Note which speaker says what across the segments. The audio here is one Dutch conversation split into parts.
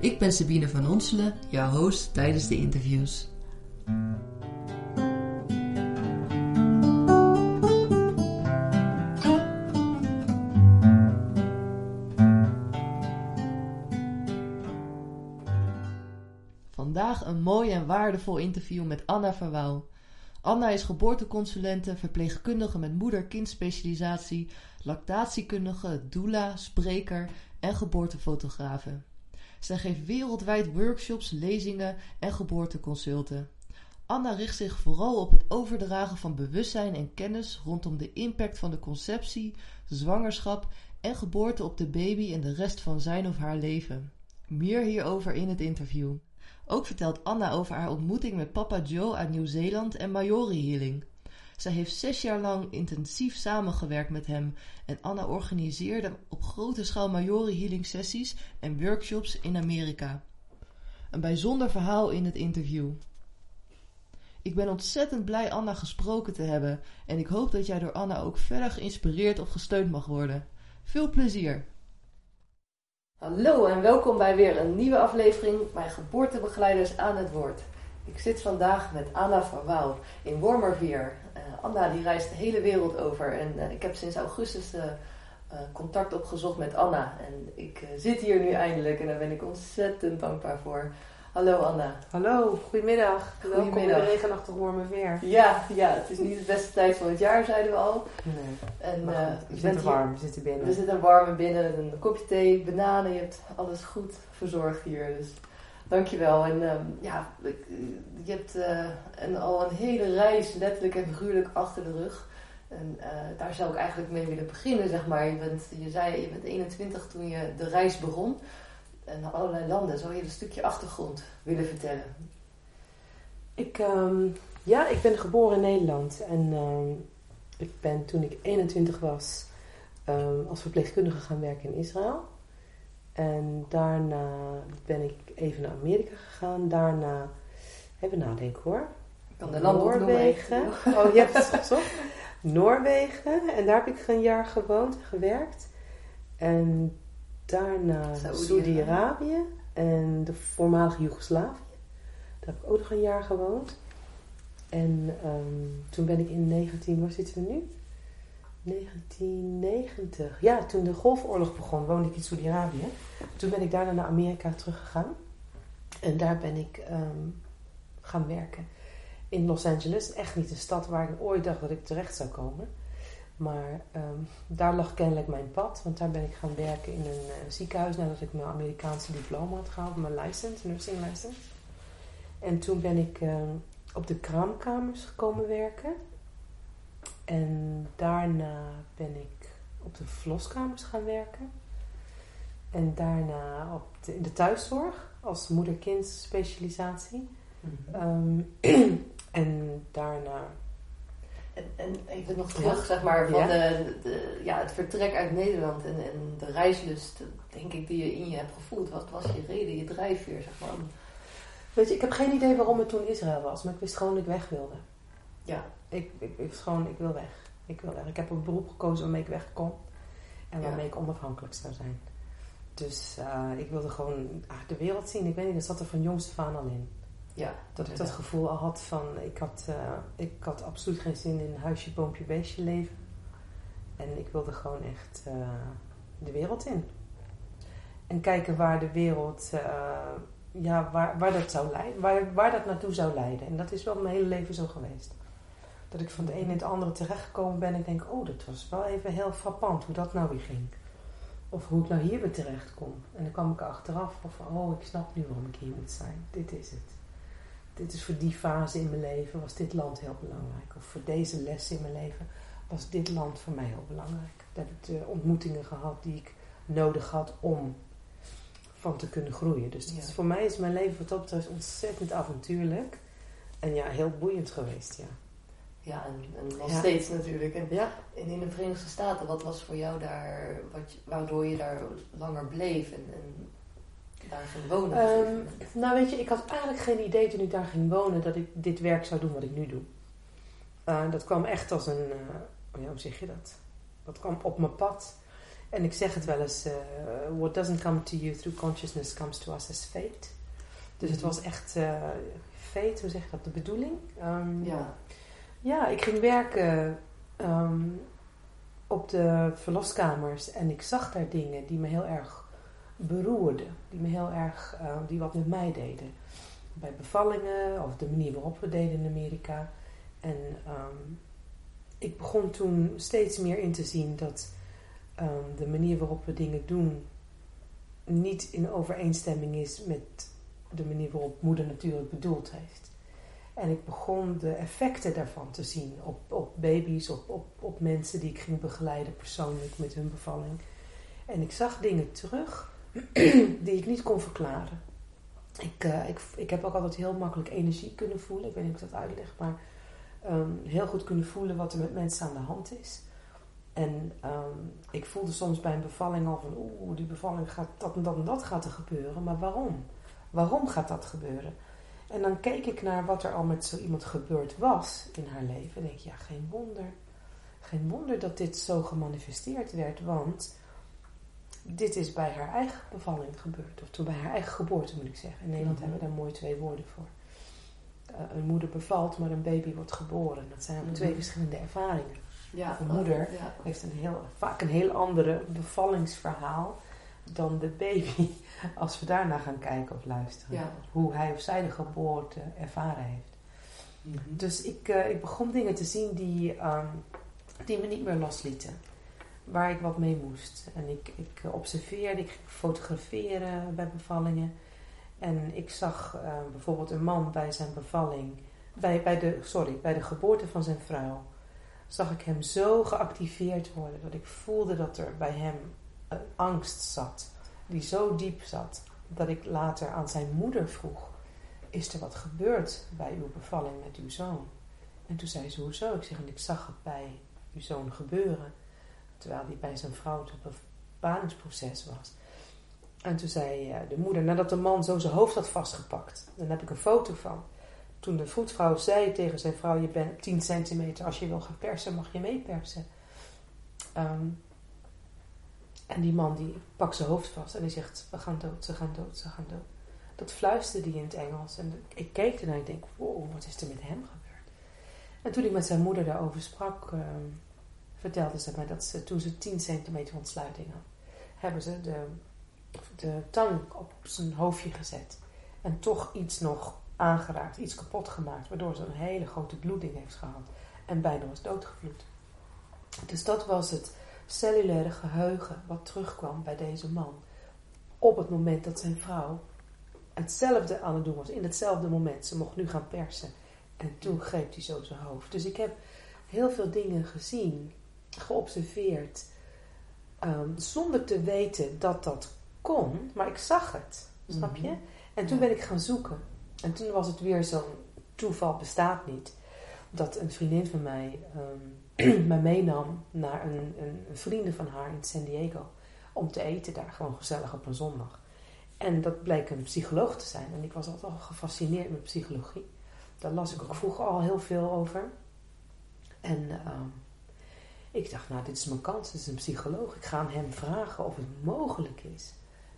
Speaker 1: Ik ben Sabine van Onselen, jouw host tijdens de interviews. Vandaag een mooi en waardevol interview met Anna Verwouw. Anna is geboorteconsulente, verpleegkundige met moeder-kind specialisatie, lactatiekundige, doula, spreker en geboortefotografe. Zij geeft wereldwijd workshops, lezingen en geboorteconsulten. Anna richt zich vooral op het overdragen van bewustzijn en kennis rondom de impact van de conceptie, zwangerschap en geboorte op de baby en de rest van zijn of haar leven. Meer hierover in het interview. Ook vertelt Anna over haar ontmoeting met papa Joe uit Nieuw-Zeeland en Maori Healing. Zij heeft zes jaar lang intensief samengewerkt met hem en Anna organiseerde op grote schaal Maori Healing sessies en workshops in Amerika. Een bijzonder verhaal in het interview. Ik ben ontzettend blij Anna gesproken te hebben en ik hoop dat jij door Anna ook verder geïnspireerd of gesteund mag worden. Veel plezier! Hallo en welkom bij weer een nieuwe aflevering bij Geboortebegeleiders aan het Woord. Ik zit vandaag met Anna van Wouw in Wormerveer. Anna die reist de hele wereld over en uh, ik heb sinds augustus uh, contact opgezocht met Anna. En ik zit hier nu eindelijk en daar ben ik ontzettend dankbaar voor. Hallo Anna.
Speaker 2: Hallo, goedemiddag.
Speaker 1: Goedemiddag.
Speaker 2: Welkom in de regenachtig Wormerveer.
Speaker 1: Ja, ja, het is niet de beste tijd van het jaar, zeiden we al.
Speaker 2: Nee,
Speaker 1: En, eh,
Speaker 2: we zitten warm, we zitten binnen.
Speaker 1: We zitten warm en binnen, een kopje thee, bananen, je hebt alles goed verzorgd hier. Dus dankjewel. En ehm, ja, je hebt eh, een, al een hele reis, letterlijk en figuurlijk, achter de rug. En eh, daar zou ik eigenlijk mee willen beginnen, zeg maar. Je, bent, je zei, je bent 21 toen je de reis begon. En naar allerlei landen. Zou je een stukje achtergrond willen vertellen?
Speaker 2: Ik, ehm, ja, ik ben geboren in Nederland. En ehm, ik ben toen ik 21 was als verpleegkundige gaan werken in Israël. En daarna ben ik even naar Amerika gegaan. Daarna, even nadenken hoor.
Speaker 1: Ik kan de landen.
Speaker 2: Noorwegen. Oh, je hebt het gezocht. Noorwegen. En daar heb ik een jaar gewoond en gewerkt. En daarna. Saudi-Arabië en de voormalige Joegoslavië. Daar heb ik ook nog een jaar gewoond. En ehm, toen ben ik in 19, waar zitten we nu? 1990. Ja, toen de Golfoorlog begon, woonde ik in Saudi-Arabië. Toen ben ik daarna naar Amerika teruggegaan. En daar ben ik ehm, gaan werken. In Los Angeles. Echt niet een stad waar ik ooit dacht dat ik terecht zou komen. Maar ehm, daar lag kennelijk mijn pad. Want daar ben ik gaan werken in een eh, ziekenhuis nadat ik mijn Amerikaanse diploma had gehaald. Mijn license, nursing license. En toen ben ik ehm, op de kraamkamers gekomen werken. En daarna ben ik op de verloskamers gaan werken. En daarna op de, in de thuiszorg als moeder-kind specialisatie. Ehm, en daarna
Speaker 1: En, en even nog terug, zeg maar, van
Speaker 2: Ja.
Speaker 1: de, de, ja, het vertrek uit Nederland en, en de reislust, denk ik, die je in je hebt gevoeld. Wat was je reden, je drijfveer, zeg maar?
Speaker 2: Weet je, ik heb geen idee waarom het toen Israël was, maar ik wist gewoon dat ik weg wilde.
Speaker 1: Ja.
Speaker 2: Ik, ik, gewoon, ik wil weg. Ik wil weg. Ik heb een beroep gekozen waarmee ik weg kon en
Speaker 1: Ja.
Speaker 2: waarmee ik onafhankelijk zou zijn. Dus eh, ik wilde gewoon ah, de wereld zien. Ik weet niet, dat zat er van jongs af aan al in.
Speaker 1: Ja,
Speaker 2: Dat ik dat gevoel al had van, ik had, eh, ik had absoluut geen zin in huisje, boompje, beestje leven. En ik wilde gewoon echt eh, de wereld in. En kijken waar de wereld, ja, waar, waar dat zou leiden, waar, waar dat naartoe zou leiden. En dat is wel mijn hele leven zo geweest. Dat ik van de ene in het andere terechtgekomen ben en ik denk, oh, dat was wel even heel frappant hoe dat nou weer ging. Of hoe ik nou hier weer terecht kom. En dan kwam ik er achteraf van, oh, ik snap nu waarom ik hier moet zijn. Dit is het dit is voor die fase in mijn leven, was dit land heel belangrijk. Of voor deze les in mijn leven was dit land voor mij heel belangrijk. Daar heb ik de ontmoetingen gehad die ik nodig had om van te kunnen groeien. Dus is- voor mij is mijn leven wat dat betreft ontzettend avontuurlijk. En ja, heel boeiend geweest, ja.
Speaker 1: Ja, en, en nog
Speaker 2: Ja.
Speaker 1: steeds natuurlijk. En,
Speaker 2: Ja,
Speaker 1: en in de Verenigde Staten, wat was voor jou daar, wat, waardoor je daar langer bleef en, en daar ging wonen?
Speaker 2: Ehm, nou weet je, ik had eigenlijk geen idee toen ik daar ging wonen dat ik dit werk zou doen wat ik nu doe. Eh, dat kwam echt als een, eh, ja, hoe zeg je dat? Dat kwam op mijn pad. En ik zeg het wel eens, eh, what doesn't come to you through consciousness comes to us as fate. Dus het was echt fate, hoe zeg je dat, de bedoeling. Ehm,
Speaker 1: ja.
Speaker 2: Ja, ik ging werken ehm, op de verloskamers en ik zag daar dingen die me heel erg beroerden. Die me heel erg, eh, die wat met mij deden. Bij bevallingen of de manier waarop we deden in Amerika. En ehm, ik begon toen steeds meer in te zien dat ehm, de manier waarop we dingen doen niet in overeenstemming is met de manier waarop moeder natuur het bedoeld heeft. En ik begon de effecten daarvan te zien op, op baby's, op, op, op mensen die ik ging begeleiden persoonlijk met hun bevalling. En ik zag dingen terug die ik niet kon verklaren. Ik, eh, ik, ik heb ook altijd heel makkelijk energie kunnen voelen. Ik weet niet of ik dat uitleg, maar ehm, heel goed kunnen voelen wat er met mensen aan de hand is. En ehm, ik voelde soms bij een bevalling al van, oeh, die bevalling gaat dat en dat en dat gaat er gebeuren. Maar waarom? Waarom gaat dat gebeuren? En dan keek ik naar wat er al met zo iemand gebeurd was in haar leven. En denk ik, ja, geen wonder. Geen wonder dat dit zo gemanifesteerd werd, want dit is bij haar eigen bevalling gebeurd. Of toen bij haar eigen geboorte, moet ik zeggen. In Nederland
Speaker 1: Mhm.
Speaker 2: hebben we daar mooi twee woorden voor. Eh, een moeder bevalt, maar een baby wordt geboren. Dat zijn twee
Speaker 1: Mhm.
Speaker 2: verschillende ervaringen.
Speaker 1: ja.
Speaker 2: een moeder.
Speaker 1: Ja.
Speaker 2: heeft een heel, vaak een heel andere bevallingsverhaal dan de baby. Als we daarna gaan kijken of luisteren.
Speaker 1: Ja.
Speaker 2: Hoe hij of zij de geboorte ervaren heeft.
Speaker 1: Mhm.
Speaker 2: Dus ik, eh, ik begon dingen te zien die, ehm, die me niet meer loslieten. Waar ik wat mee moest. En ik, ik observeerde, ik ging fotograferen bij bevallingen. En ik zag eh, bijvoorbeeld een man bij zijn bevalling, bij, bij, de, sorry, bij de geboorte van zijn vrouw, zag ik hem zo geactiveerd worden dat ik voelde dat er bij hem angst zat, die zo diep zat, dat ik later aan zijn moeder vroeg: Is er wat gebeurd bij uw bevalling met uw zoon? En toen zei ze: Hoezo? Ik zeg: En ik zag het bij uw zoon gebeuren, terwijl hij bij zijn vrouw een bepalingsproces was. En toen zei eh, de moeder, nadat de man zo zijn hoofd had vastgepakt, dan heb ik een foto van. Toen de voetvrouw zei tegen zijn vrouw: Je bent 10 centimeter, als je wil gaan persen, mag je meepersen. Ehm, en die man die pakt zijn hoofd vast en die zegt: We gaan dood, ze gaan dood, ze gaan dood. Dat fluisterde hij in het Engels. En ik keek ernaar en ik denk: Wow, wat is er met hem gebeurd? En toen ik met zijn moeder daarover sprak, ehm, vertelde ze mij dat ze toen ze 10 centimeter ontsluiting had, hebben ze de, de tang op zijn hoofdje gezet. En toch iets nog aangeraakt, iets kapot gemaakt, waardoor ze een hele grote bloeding heeft gehad. En bijna was doodgevloed. Dus dat was het cellulaire geheugen wat terugkwam bij deze man. Op het moment dat zijn vrouw hetzelfde aan het doen was. In hetzelfde moment. Ze mocht nu gaan persen. En toen greep hij zo zijn hoofd. Dus ik heb heel veel dingen gezien, geobserveerd. ehm, zonder te weten dat dat kon. Maar ik zag het. Snap je?
Speaker 1: Mhm.
Speaker 2: En toen
Speaker 1: Ja.
Speaker 2: ben ik gaan zoeken. En toen was het weer zo'n toeval bestaat niet. Dat een vriendin van mij ehm, mij meenam naar een, een, vrienden van haar in San Diego. Om te eten daar, gewoon gezellig op een zondag. En dat bleek een psycholoog te zijn. En ik was altijd al gefascineerd met psychologie. Daar las ik ook vroeger al heel veel over. En ehm, ik dacht, nou, dit is mijn kans. Dit is een psycholoog. Ik ga aan hem vragen of het mogelijk is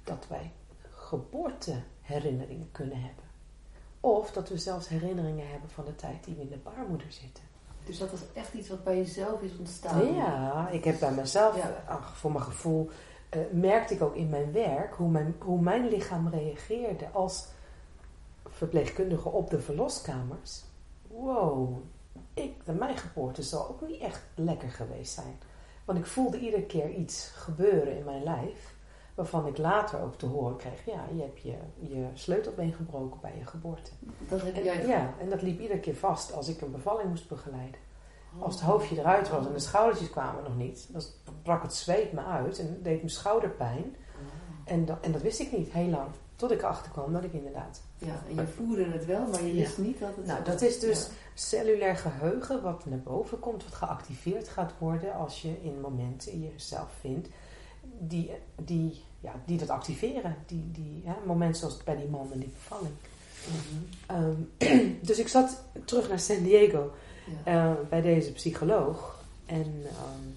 Speaker 2: dat wij geboorteherinneringen kunnen hebben. Of dat we zelfs herinneringen hebben van de tijd die we in de baarmoeder zitten.
Speaker 1: Dus dat was echt iets wat bij jezelf is ontstaan.
Speaker 2: Ja, ik heb bij mezelf,
Speaker 1: Ja.
Speaker 2: eh, voor mijn gevoel, eh, merkte ik ook in mijn werk hoe mijn, hoe mijn lichaam reageerde als verpleegkundige op de verloskamers. Wow, ik, mijn geboorte zal ook niet echt lekker geweest zijn. Want ik voelde iedere keer iets gebeuren in mijn lijf, waarvan ik later ook te horen kreeg: ja, je hebt je, je sleutelbeen gebroken bij je geboorte.
Speaker 1: Dat heb
Speaker 2: En,
Speaker 1: jij
Speaker 2: ja, en dat liep iedere keer vast als ik een bevalling moest begeleiden.
Speaker 1: Oh.
Speaker 2: Als het hoofdje eruit was en de schoudertjes kwamen nog niet, dan brak het zweet me uit en deed mijn schouder pijn. En, dat, en dat wist ik niet, heel lang. Tot ik erachter kwam dat ik inderdaad.
Speaker 1: Ja, en je voelde het wel, maar je wist
Speaker 2: Ja.
Speaker 1: niet dat het
Speaker 2: Nou, dat is dus
Speaker 1: Ja.
Speaker 2: cellulair geheugen wat naar boven komt, wat geactiveerd gaat worden als je in momenten jezelf vindt die, die, ja, die dat activeren. Die, die hè, momenten zoals bij die man en die bevalling.
Speaker 1: Mhm.
Speaker 2: Ehm, dus ik zat terug naar San Diego
Speaker 1: Ja.
Speaker 2: eh, bij deze psycholoog. En ehm,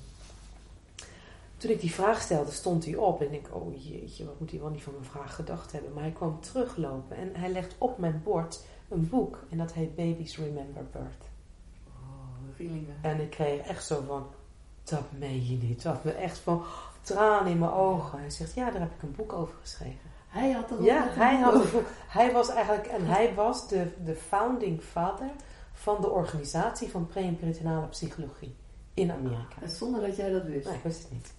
Speaker 2: toen ik die vraag stelde, stond hij op. En ik, oh jeetje, wat moet hij wel niet van mijn vraag gedacht hebben. Maar hij kwam teruglopen en hij legt op mijn bord een boek. En dat heet Babies Remember Birth.
Speaker 1: Oh, rillingen.
Speaker 2: En ik kreeg echt zo van, dat meen je niet. Dat me echt van tranen in mijn ogen. Hij zegt, ja, daar heb ik een boek over geschreven.
Speaker 1: Hij had dat
Speaker 2: Ja, hij,
Speaker 1: een
Speaker 2: had,
Speaker 1: boek.
Speaker 2: hij was eigenlijk, en hij was de, de founding father van de organisatie van pre- en perinatale psychologie in Amerika.
Speaker 1: En Zonder dat jij dat wist.
Speaker 2: Nee, ik wist het niet.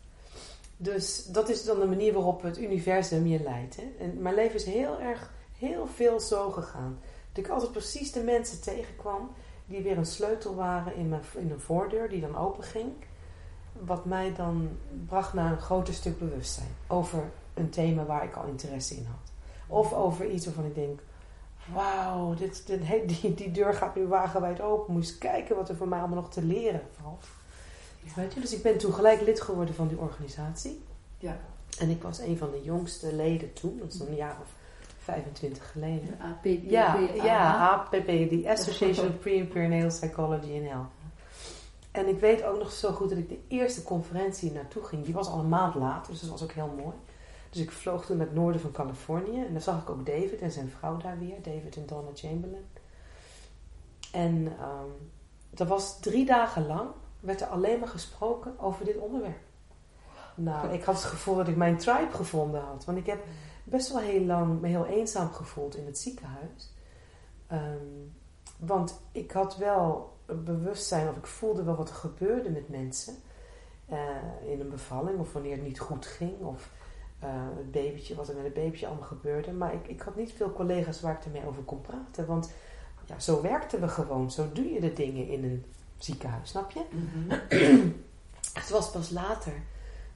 Speaker 2: Dus dat is dan de manier waarop het universum je leidt. Hè? En mijn leven is heel erg, heel veel zo gegaan. Dat ik altijd precies de mensen tegenkwam die weer een sleutel waren in, mijn, in een voordeur die dan open ging. Wat mij dan bracht naar een groter stuk bewustzijn. Over een thema waar ik al interesse in had. Of over iets waarvan ik denk, wauw, dit, dit, die, die deur gaat nu wagenwijd open. Eens kijken wat er voor mij allemaal nog te leren valt. Weet je, dus ik ben toen gelijk lid geworden van die organisatie.
Speaker 1: Ja,
Speaker 2: En ik was een van de jongste leden toen, dat is een jaar of 25 geleden.
Speaker 1: de.
Speaker 2: Ja, ja, APP, die Association of Pre- and Perinatal Psychology and Health. En ik weet ook nog zo goed dat ik de eerste conferentie naartoe ging. Die was al een maand later, dus dat was ook heel mooi. Dus ik vloog toen naar het noorden van Californië. En daar zag ik ook David en zijn vrouw daar weer. David en Donna Chamberlain. En ehm, dat was drie dagen lang. Werd er alleen maar gesproken over dit onderwerp. Nou, ik had het gevoel dat ik mijn tribe gevonden had. Want ik heb best wel heel lang me heel eenzaam gevoeld in het ziekenhuis. Ehm, want ik had wel bewustzijn, of ik voelde wel wat er gebeurde met mensen eh, in een bevalling, of wanneer het niet goed ging, of eh, het babytje, wat er met het babytje allemaal gebeurde. Maar ik, ik had niet veel collega's waar ik ermee over kon praten, want ja, zo werkten we gewoon, zo doe je de dingen in een ziekenhuis, snap je?
Speaker 1: Mhm.
Speaker 2: Het was pas later,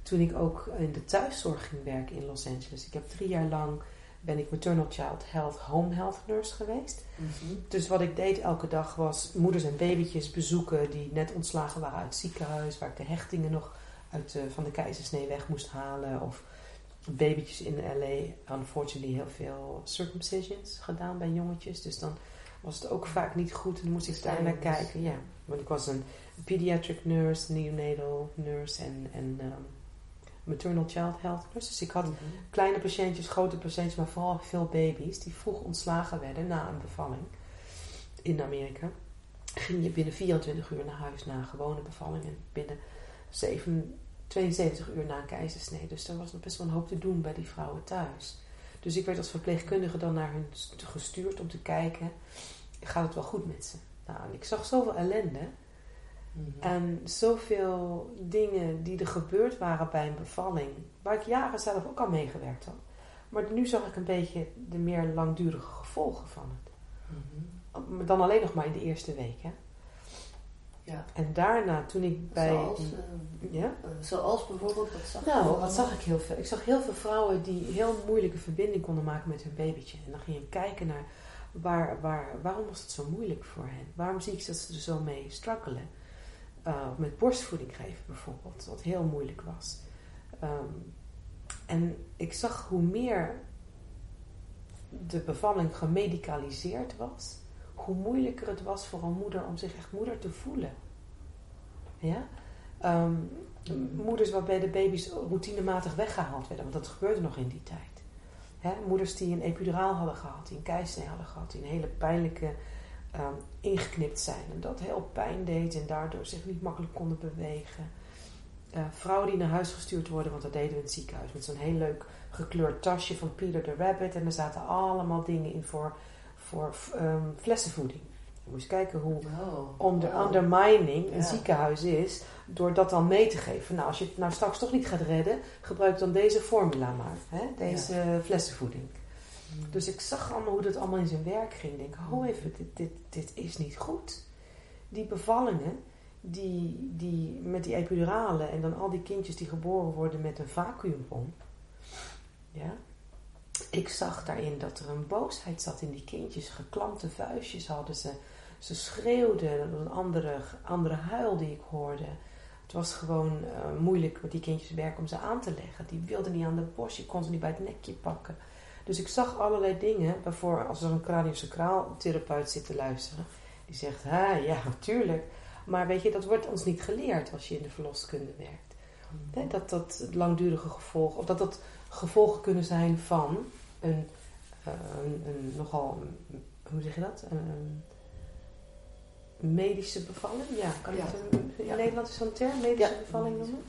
Speaker 2: toen ik ook in de thuiszorg ging werken in Los Angeles. Ik heb drie jaar lang ben ik maternal child health home health nurse geweest.
Speaker 1: Mhm.
Speaker 2: Dus wat ik deed elke dag was moeders en babytjes bezoeken die net ontslagen waren uit het ziekenhuis, waar ik de hechtingen nog uit, eh, van de keizersnee weg moest halen. Of babytjes in LA, unfortunately heel veel circumcisions gedaan bij jongetjes. Dus dan was het ook vaak niet goed en moest ik daar naar kijken. Ja, want ik was een pediatric nurse, neonatal nurse en, en ehm, maternal child health nurse. Dus ik had
Speaker 1: Mhm.
Speaker 2: kleine patiëntjes, grote patiëntjes, maar vooral veel baby's die vroeg ontslagen werden na een bevalling in Amerika. Ging je binnen 24 uur naar huis na een gewone bevalling en binnen 7, 72 uur na een keizersnee. Dus er was nog best wel een hoop te doen bij die vrouwen thuis. Dus ik werd als verpleegkundige dan naar hun st- gestuurd om te kijken, gaat het wel goed met ze? Nou, en ik zag zoveel ellende.
Speaker 1: Mhm.
Speaker 2: En zoveel dingen die er gebeurd waren bij een bevalling, waar ik jaren zelf ook al meegewerkt had. Maar nu zag ik een beetje de meer langdurige gevolgen van het. Maar Dan alleen nog maar in de eerste week. Hè?
Speaker 1: Ja.
Speaker 2: En daarna, toen ik bij.
Speaker 1: Zoals, eh,
Speaker 2: ja?
Speaker 1: eh, zoals bijvoorbeeld, wat zag
Speaker 2: Nou, wat zag ik heel veel? Ik zag heel veel vrouwen die heel moeilijke verbinding konden maken met hun babytje. En dan ging je kijken naar waar, waar, waarom was het zo moeilijk voor hen? Waarom zie ik dat ze er zo mee struggelen? Uh, met borstvoeding geven bijvoorbeeld, wat heel moeilijk was. Um, en ik zag hoe meer de bevalling gemedicaliseerd was, hoe moeilijker het was voor een moeder om zich echt moeder te voelen. Ja? Um, moeders waarbij de baby's routinematig weggehaald werden, want dat gebeurde nog in die tijd. Hè? Moeders die een epiduraal hadden gehad, die een keisnee hadden gehad, die een hele pijnlijke um, ingeknipt zijn en dat heel pijn deed en daardoor zich niet makkelijk konden bewegen. Uh, vrouwen die naar huis gestuurd worden, want dat deden we in het ziekenhuis met zo'n heel leuk gekleurd tasje van Peter the Rabbit en er zaten allemaal dingen in voor, voor um, flessenvoeding. Je moest kijken hoe
Speaker 1: oh,
Speaker 2: onder, undermining een
Speaker 1: Ja.
Speaker 2: ziekenhuis is door dat dan mee te geven. Nou, als je het nou straks toch niet gaat redden, gebruik dan deze formula maar. Hè? Deze ja. flessenvoeding. Dus ik zag allemaal hoe dat allemaal in zijn werk ging. Ik denk, oh even, dit, dit, dit is niet goed. Die bevallingen, die, die, met die epiduralen en dan al die kindjes die geboren worden met een vacuümpomp. Ja. Ik zag daarin dat er een boosheid zat in die kindjes. Geklampte vuistjes hadden ze. Ze schreeuwden. Dat was een andere, andere huil die ik hoorde. Het was gewoon uh, moeilijk met die kindjes werk om ze aan te leggen. Die wilden niet aan de borst. Je kon ze niet bij het nekje pakken. Dus ik zag allerlei dingen. Waarvoor als er een craniosacraal therapeut zit te luisteren. Die zegt, ha, ja, natuurlijk. Maar weet je, dat wordt ons niet geleerd als je in de verloskunde werkt. Mm. Dat dat langdurige gevolgen, of dat dat gevolgen kunnen zijn van een, uh, een, een, nogal, hoe zeg je dat? Een, medische bevalling. Ja, kan je het in ja. Nederland is zo'n term, medische bevalling noemen?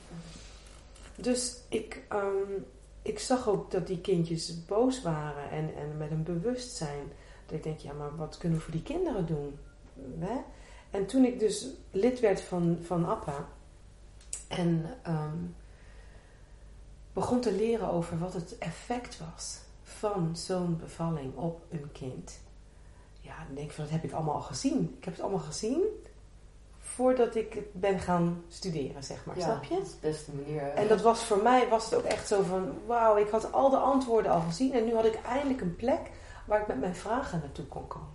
Speaker 2: Dus ik, um, ik zag ook dat die kindjes boos waren en, en met een bewustzijn. Dat ik denk, ja, maar wat kunnen we voor die kinderen doen? Hè? En toen ik dus lid werd van, van APPA en um, begon te leren over wat het effect was van zo'n bevalling op een kind. Ja, dan denk ik van dat heb ik allemaal al gezien. Ik heb het allemaal gezien voordat ik ben gaan studeren, zeg maar. Snap je?
Speaker 1: dat is de beste manier.
Speaker 2: En dat was voor mij was het ook echt zo van, wauw, ik had al de antwoorden al gezien en nu had ik eindelijk een plek waar ik met mijn vragen naartoe kon komen.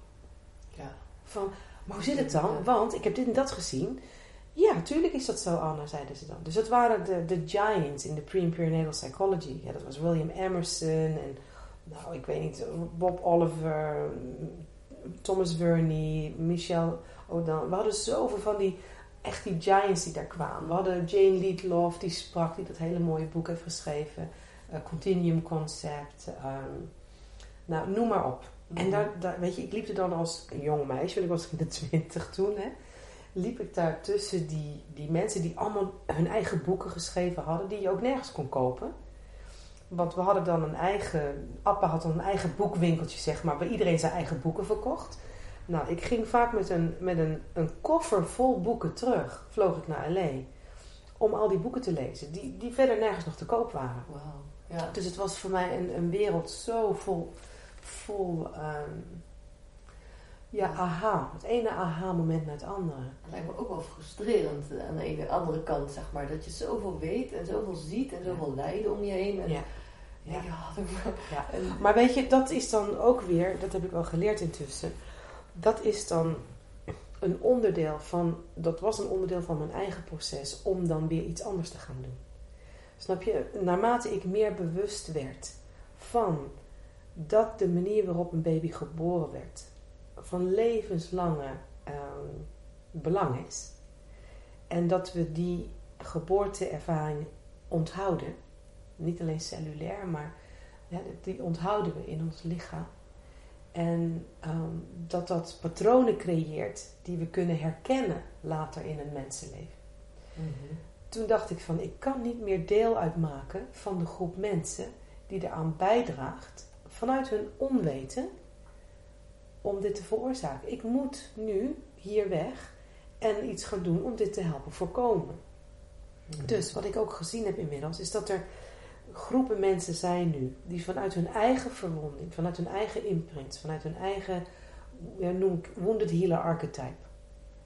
Speaker 1: Ja.
Speaker 2: Van, maar hoe zit het dan? Want ik heb dit en dat gezien. Ja, natuurlijk is dat zo, Anna, zeiden ze dan. Dus dat waren de, de giants in de pre-perinatal psychology. Ja, dat was William Emerson en, nou, ik weet niet, Bob Oliver, Thomas Verney, Michel Odan. We hadden zoveel van die, echt die giants die daar kwamen. We hadden Jane Leadlove, die sprak, die dat hele mooie boek heeft geschreven. Uh, Continuum Concept. Um, nou, noem maar op. En daar, daar, weet je, ik liep er dan als een jong meisje, want ik was in de twintig toen, hè liep ik daar tussen die, die mensen die allemaal hun eigen boeken geschreven hadden, die je ook nergens kon kopen. Want we hadden dan een eigen, Appa had dan een eigen boekwinkeltje, zeg maar, waar iedereen zijn eigen boeken verkocht. Nou, ik ging vaak met een, met een, een koffer vol boeken terug, vloog ik naar L.A. Om al die boeken te lezen, die, die verder nergens nog te koop waren.
Speaker 1: Wow. Ja.
Speaker 2: Dus het was voor mij een, een wereld zo vol, vol um, ja, aha. Het ene aha-moment naar het andere.
Speaker 1: Het lijkt me ook wel frustrerend eh, aan de ene andere kant, zeg maar. Dat je zoveel weet en zoveel ziet en zoveel lijden om je heen. En,
Speaker 2: ja. Ja. ja. Maar weet je, dat is dan ook weer, dat heb ik wel geleerd intussen. Dat is dan een onderdeel van, dat was een onderdeel van mijn eigen proces om dan weer iets anders te gaan doen. Snap je? Naarmate ik meer bewust werd van dat de manier waarop een baby geboren werd, van levenslange um, belang is. En dat we die geboorteervaring onthouden. Niet alleen cellulair, maar ja, die onthouden we in ons lichaam. En um, dat dat patronen creëert die we kunnen herkennen later in een mensenleven. Mm -hmm. Toen dacht ik van, ik kan niet meer deel uitmaken van de groep mensen die eraan bijdraagt vanuit hun onweten om dit te veroorzaken. Ik moet nu hier weg en iets gaan doen om dit te helpen voorkomen. Mhm. Dus wat ik ook gezien heb inmiddels, is dat er groepen mensen zijn nu die vanuit hun eigen verwonding, vanuit hun eigen imprint, vanuit hun eigen, ja, noem ik wounded healer archetype,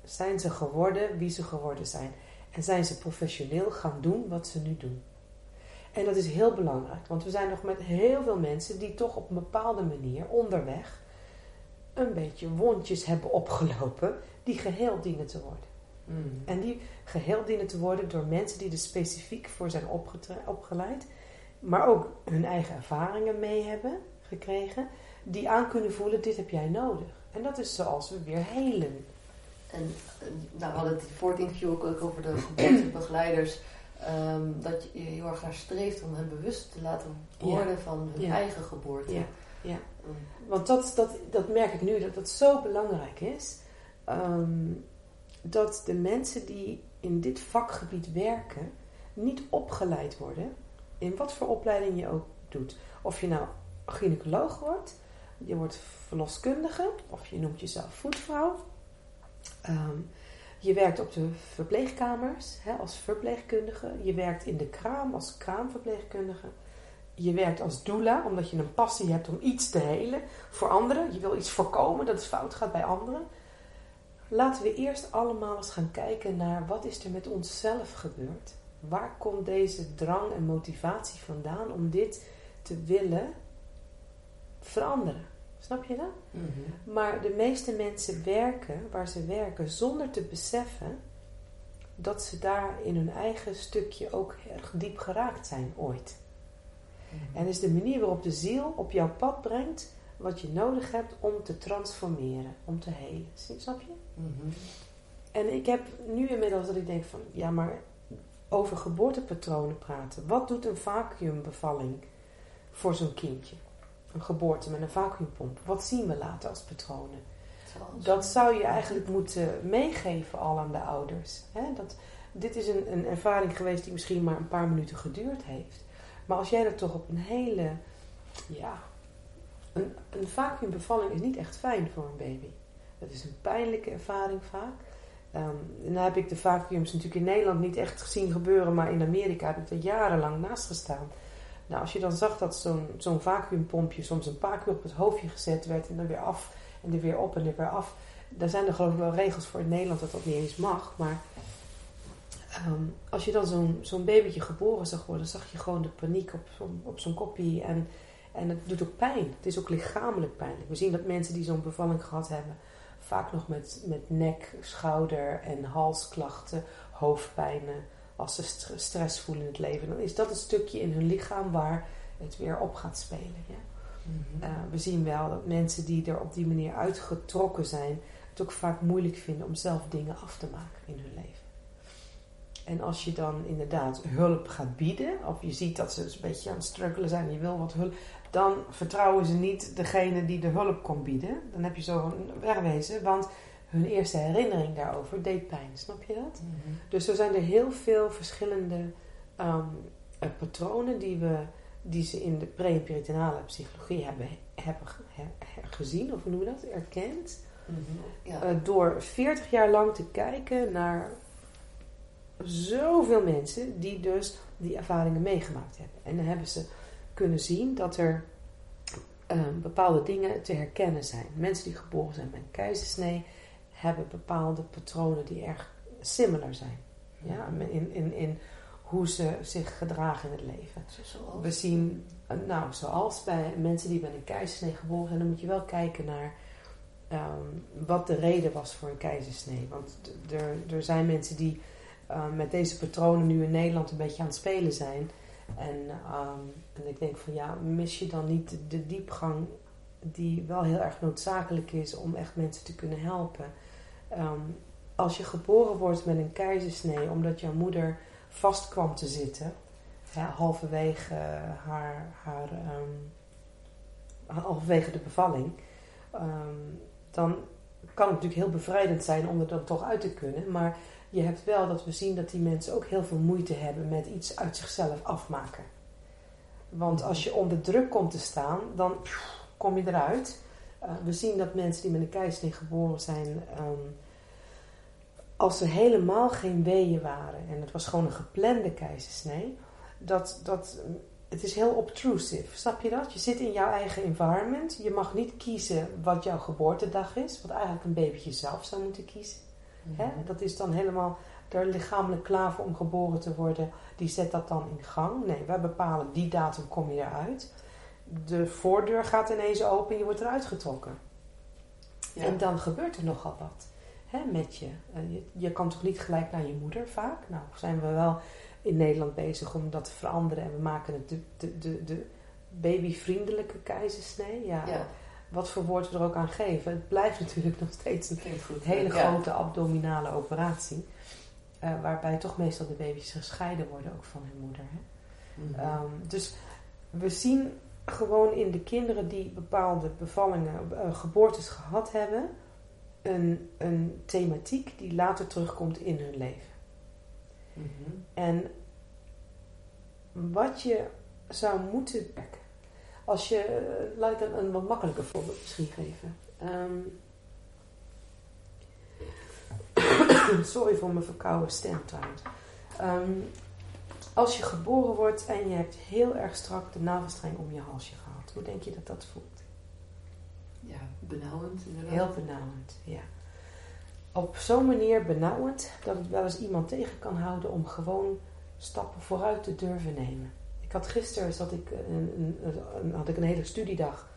Speaker 2: zijn ze geworden wie ze geworden zijn. En zijn ze professioneel gaan doen wat ze nu doen. En dat is heel belangrijk, want we zijn nog met heel veel mensen die toch op een bepaalde manier onderweg een beetje wondjes hebben opgelopen die geheel dienen te worden. Mm. En die geheel dienen te worden door mensen die er specifiek voor zijn opgeleid, maar ook hun eigen ervaringen mee hebben gekregen, die aan kunnen voelen: dit heb jij nodig. En dat is zoals we weer helen.
Speaker 1: En nou, we hadden het voor het interview ook over de begeleiders. Um, dat je heel erg naar streeft om hen bewust te laten worden van hun eigen geboorte.
Speaker 2: Ja. ja. Want dat, dat, dat merk ik nu, dat dat zo belangrijk is. Ehm, dat de mensen die in dit vakgebied werken, niet opgeleid worden. In wat voor opleiding je ook doet. Of je nou gynaecoloog wordt, je wordt verloskundige, of je noemt jezelf voetvrouw. Ehm, je werkt op de verpleegkamers hè, als verpleegkundige. Je werkt in de kraam als kraamverpleegkundige je werkt als doula, omdat je een passie hebt om iets te helen voor anderen. Je wil iets voorkomen dat het fout gaat bij anderen. Laten we eerst allemaal eens gaan kijken naar wat is er met onszelf gebeurd. Waar komt deze drang en motivatie vandaan om dit te willen veranderen. Snap je dat?
Speaker 1: Mhm.
Speaker 2: Maar de meeste mensen werken waar ze werken zonder te beseffen dat ze daar in hun eigen stukje ook erg diep geraakt zijn ooit.
Speaker 1: Mhm.
Speaker 2: En is de manier waarop de ziel op jouw pad brengt wat je nodig hebt om te transformeren, om te helen. Snap je?
Speaker 1: Mhm.
Speaker 2: En ik heb nu inmiddels dat ik denk van, ja, maar over geboortepatronen praten. Wat doet een vacuümbevalling voor zo'n kindje? Een geboorte met een vacuümpomp. Wat zien we later als patronen? Dat zou je eigenlijk moeten meegeven al aan de ouders. Hè? Dat, dit is een, een ervaring geweest die misschien maar een paar minuten geduurd heeft. Maar als jij dat toch op een hele, ja, een, een vacuümbevalling is niet echt fijn voor een baby. Dat is een pijnlijke ervaring vaak. Ehm en dan heb ik de vacuüms natuurlijk in Nederland niet echt gezien gebeuren, maar in Amerika heb ik er jarenlang naast gestaan. Nou, als je dan zag dat zo'n zo'n soms een paar keer op het hoofdje gezet werd en dan weer af en er weer op en er weer af. Daar zijn er geloof ik wel regels voor in Nederland dat dat niet eens mag. Maar ehm, als je dan zo'n zo'n babytje geboren zag worden, zag je gewoon de paniek op zo'n op zo'n. En, en het doet ook pijn. Het is ook lichamelijk pijnlijk. We zien dat mensen die zo'n bevalling gehad hebben, vaak nog met, met nek, schouder en halsklachten, hoofdpijnen. Als ze st- stress voelen in het leven, dan is dat het stukje in hun lichaam waar het weer op gaat spelen. Ja?
Speaker 1: Mhm.
Speaker 2: Uh, we zien wel dat mensen die er op die manier uitgetrokken zijn, het ook vaak moeilijk vinden om zelf dingen af te maken in hun leven. En als je dan inderdaad hulp gaat bieden, of je ziet dat ze dus een beetje aan het struggelen zijn je wil wat hulp, dan vertrouwen ze niet degene die de hulp kon bieden. Dan heb je zo een wegwezen, want hun eerste herinnering daarover deed pijn. Snap je dat?
Speaker 1: Mhm.
Speaker 2: Dus zo zijn er heel veel verschillende ehm, eh, patronen die, we, die ze in de pre- en perinatale psychologie hebben, hebben ge- he- gezien, of hoe noemen we dat, erkend.
Speaker 1: Mhm. Ja.
Speaker 2: Eh, door 40 jaar lang te kijken naar zoveel mensen die dus die ervaringen meegemaakt hebben. En dan hebben ze kunnen zien dat er eh, bepaalde dingen te herkennen zijn. Mensen die geboren zijn met een keizersnee hebben bepaalde patronen die erg similar zijn. Ja, in, in, in hoe ze zich gedragen in het leven.
Speaker 1: Zoals?
Speaker 2: We zien, eh, nou, zoals bij mensen die met een keizersnee geboren zijn, dan moet je wel kijken naar ehm, wat de reden was voor een keizersnee. Want er, er zijn mensen die eh, met deze patronen nu in Nederland een beetje aan het spelen zijn. En, ehm, en ik denk van ja, mis je dan niet de, diepgang die wel heel erg noodzakelijk is om echt mensen te kunnen helpen. Ehm, als je geboren wordt met een keizersnee omdat jouw moeder vast kwam te zitten, hè, halverwege haar, haar ehm, halverwege de bevalling, dan kan het natuurlijk heel bevrijdend zijn om er dan toch uit te kunnen. Maar je hebt wel dat we zien dat die mensen ook heel veel moeite hebben met iets uit zichzelf afmaken. Want als je onder druk komt te staan, dan kom je eruit. Uh, we zien dat mensen die met een keizersnee geboren zijn, um, als er helemaal geen weeën waren en het was gewoon een geplande keizersnee, dat, dat, het is heel obtrusive. Snap je dat? Je zit in jouw eigen environment. Je mag niet kiezen wat jouw geboortedag is, wat eigenlijk een babytje zelf zou moeten kiezen.
Speaker 1: Mhm.
Speaker 2: Hè? Dat is dan helemaal er lichamelijk klaar voor om geboren te worden. Die zet dat dan in gang. Nee, wij bepalen die datum kom je eruit. De voordeur gaat ineens open en je wordt eruit getrokken.
Speaker 1: Ja.
Speaker 2: En dan gebeurt er nogal wat hè, met je. Uh, je. Je kan toch niet gelijk naar je moeder vaak? Nou, zijn we wel in Nederland bezig om dat te veranderen. En we maken het de, de, de, de babyvriendelijke keizersnee. Ja,
Speaker 1: Ja.
Speaker 2: Wat voor woord we er ook aan geven. Het blijft natuurlijk nog steeds een
Speaker 1: goed.
Speaker 2: hele
Speaker 1: Ja.
Speaker 2: grote abdominale operatie. eh, waarbij toch meestal de baby's gescheiden worden ook van hun moeder. Hè?
Speaker 1: Mhm.
Speaker 2: Um, dus we zien gewoon in de kinderen die bepaalde bevallingen, uh, geboortes gehad hebben, een, een thematiek die later terugkomt in hun leven.
Speaker 1: Mhm.
Speaker 2: En wat je zou moeten werken. Als je, uh, laat ik een, een wat makkelijker voorbeeld misschien geven. Um, sorry voor mijn verkouden stem trouwens. Um, als je geboren wordt en je hebt heel erg strak de navelstreng om je halsje gehad, hoe denk je dat dat voelt?
Speaker 1: Ja, benauwend inderdaad.
Speaker 2: Heel benauwend, ja. Op zo'n manier benauwend dat het wel eens iemand tegen kan houden om gewoon stappen vooruit te durven nemen. Ik had gisteren zat ik een, een, had ik een hele studiedag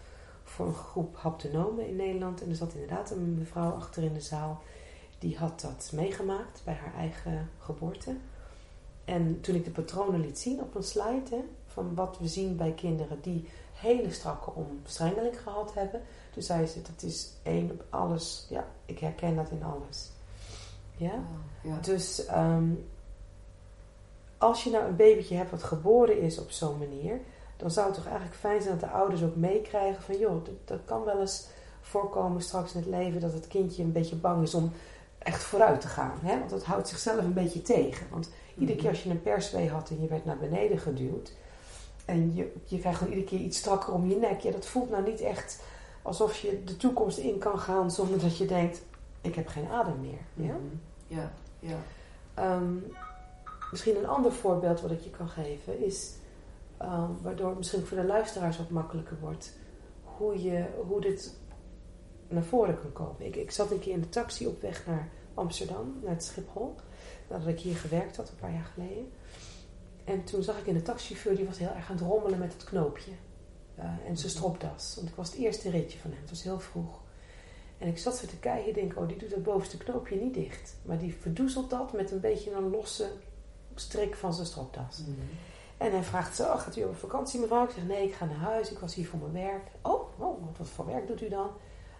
Speaker 2: voor een groep haptonomen in Nederland. En er zat inderdaad een mevrouw achter in de zaal. Die had dat meegemaakt bij haar eigen geboorte. En toen ik de patronen liet zien op een slide, hè, van wat we zien bij kinderen die hele strakke omstrengeling gehad hebben. Toen zei ze, dat is één op alles. Ja, ik herken dat in alles. Ja?
Speaker 1: Oh, ja.
Speaker 2: Dus ehm, als je nou een babytje hebt wat geboren is op zo'n manier, dan zou het toch eigenlijk fijn zijn dat de ouders ook meekrijgen van joh, dat, dat kan wel eens voorkomen straks in het leven dat het kindje een beetje bang is om echt vooruit te gaan. Hè? Want dat houdt zichzelf een beetje tegen. Want iedere keer als je een perswee had en je werd naar beneden geduwd en je, je krijgt dan iedere keer iets strakker om je nek, ja, dat voelt nou niet echt alsof je de toekomst in kan gaan zonder dat je denkt, ik heb geen adem meer. Ja?
Speaker 1: Mhm. Ja, ja.
Speaker 2: Ehm, misschien een ander voorbeeld wat ik je kan geven is, ehm, waardoor het misschien voor de luisteraars wat makkelijker wordt, hoe, je, hoe dit naar voren kan komen. Ik, ik zat een keer in de taxi op weg naar Amsterdam, naar het Schiphol, nadat ik hier gewerkt had, een paar jaar geleden. En toen zag ik in de taxichauffeur, die was heel erg aan het rommelen met het knoopje. eh, en zijn stropdas. Want ik was het eerste ritje van hem, het was heel vroeg. En ik zat zo te kijken en denk, oh, die doet het bovenste knoopje niet dicht. Maar die verdoezelt dat met een beetje een losse strik van zijn stropdas.
Speaker 1: Mhm.
Speaker 2: En hij vraagt zo, oh, gaat u op vakantie mevrouw? Ik zeg, nee, ik ga naar huis. Ik was hier voor mijn werk. Oh, oh wat voor werk doet u dan?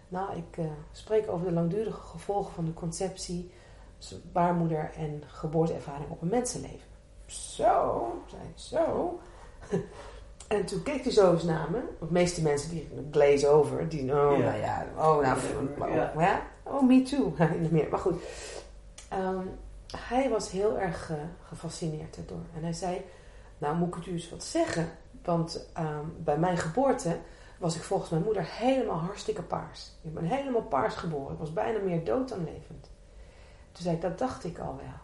Speaker 2: Nou, ik eh, spreek over de langdurige gevolgen van de conceptie, baarmoeder en geboorteervaring op een mensenleven. Zo, zei hij, zo. En toen keek hij zo eens naar me. Want de meeste mensen die glaze over, die, oh,
Speaker 1: Ja.
Speaker 2: nou ja, oh, nou,
Speaker 1: Ja.
Speaker 2: oh, ja. Oh, me too. Maar goed. Ehm, hij was heel erg eh, gefascineerd erdoor. En hij zei, nou moet ik het u eens wat zeggen. Want ehm, bij mijn geboorte was ik volgens mijn moeder helemaal hartstikke paars. Ik ben helemaal paars geboren. Ik was bijna meer dood dan levend. Toen zei ik, dat dacht ik al wel.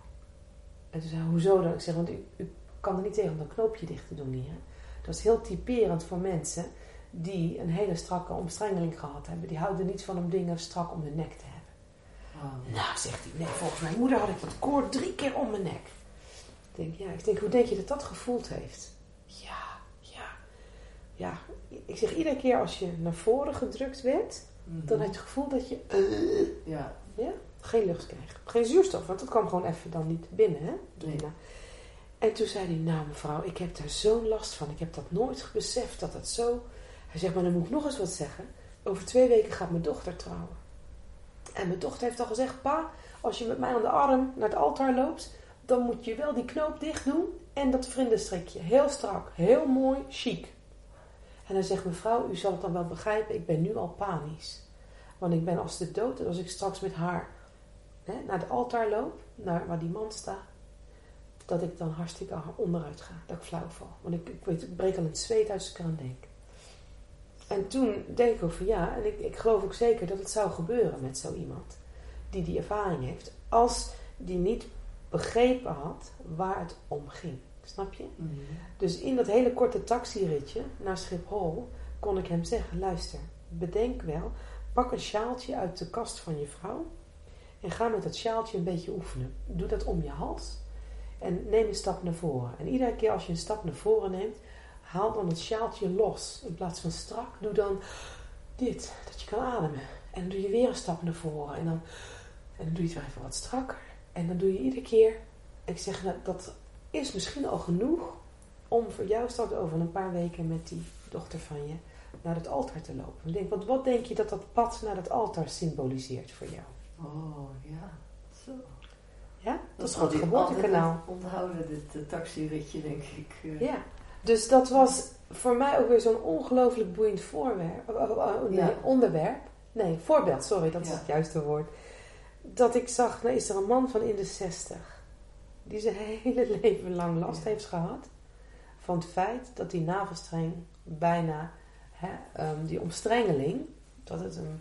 Speaker 2: En toen zei hij, hoezo dan? Ik zeg, want u, kan er niet tegen om dat knoopje dicht te doen hier. Dat is heel typerend voor mensen die een hele strakke omstrengeling gehad hebben. Die houden niet van om dingen strak om de nek te hebben.
Speaker 1: Wow.
Speaker 2: Nou, zegt hij, nee, volgens mijn moeder had ik dat koord drie keer om mijn nek. Ik denk, ja, ik denk, hoe denk je dat dat gevoeld heeft? Ja, ja, ja. Ik zeg, iedere keer als je naar voren gedrukt werd,
Speaker 1: Mhm.
Speaker 2: dan had je het gevoel dat je eh,
Speaker 1: Ja,
Speaker 2: geen lucht kreeg. Geen zuurstof, want dat kwam gewoon even dan niet binnen, hè?
Speaker 1: Nee.
Speaker 2: Nou, En toen zei hij, nou mevrouw, ik heb daar zo'n last van. Ik heb dat nooit beseft dat het zo... Hij zegt, maar dan moet ik nog eens wat zeggen. Over twee weken gaat mijn dochter trouwen. En mijn dochter heeft al gezegd, pa, als je met mij aan de arm naar het altaar loopt, dan moet je wel die knoop dicht doen en dat vrindenstrikje. Heel strak, heel mooi, chic. En hij zegt, mevrouw, u zal het dan wel begrijpen, ik ben nu al panisch. Want ik ben als de dood, en als ik straks met haar hè, naar het altaar loop, naar waar die man staat, dat ik dan hartstikke onderuit ga, dat ik flauw val. Want ik, ik, weet, ik breek al het zweet als ik denk. En toen denk ik van ja, en ik, ik geloof ook zeker dat het zou gebeuren met zo iemand die die ervaring heeft, als die niet begrepen had waar het om ging. Snap je?
Speaker 1: Mhm.
Speaker 2: Dus in dat hele korte taxiritje naar Schiphol kon ik hem zeggen: luister, bedenk wel, pak een sjaaltje uit de kast van je vrouw en ga met dat sjaaltje een beetje oefenen. Doe dat om je hals en neem een stap naar voren. En iedere keer als je een stap naar voren neemt, haal dan het sjaaltje los. In plaats van strak, doe dan dit, dat je kan ademen. En dan doe je weer een stap naar voren en dan, en dan doe je het weer even wat strakker. En dan doe je iedere keer, ik zeg nou, dat is misschien al genoeg om voor jou straks over een paar weken met die dochter van je naar het altaar te lopen. Denk, want wat denk je dat dat pad naar het altaar symboliseert voor jou?
Speaker 1: Oh, ja. Zo.
Speaker 2: Ja? Dat is
Speaker 1: had
Speaker 2: gewoon het geboortekanaal.
Speaker 1: onthouden, dit uh, taxiritje, denk ik. Uh.
Speaker 2: Ja. Dus dat was voor mij ook weer zo'n ongelooflijk boeiend voorwerp, oh, oh, oh, nee,
Speaker 1: Ja.
Speaker 2: onderwerp. Nee, voorbeeld, sorry, dat is
Speaker 1: Ja.
Speaker 2: het juiste woord. Dat ik zag, nou is er een man van in de zestig. Die zijn hele leven lang last
Speaker 1: Ja.
Speaker 2: heeft gehad. Van het feit dat die navelstreng bijna, hè, ehm, die omstrengeling, dat het hem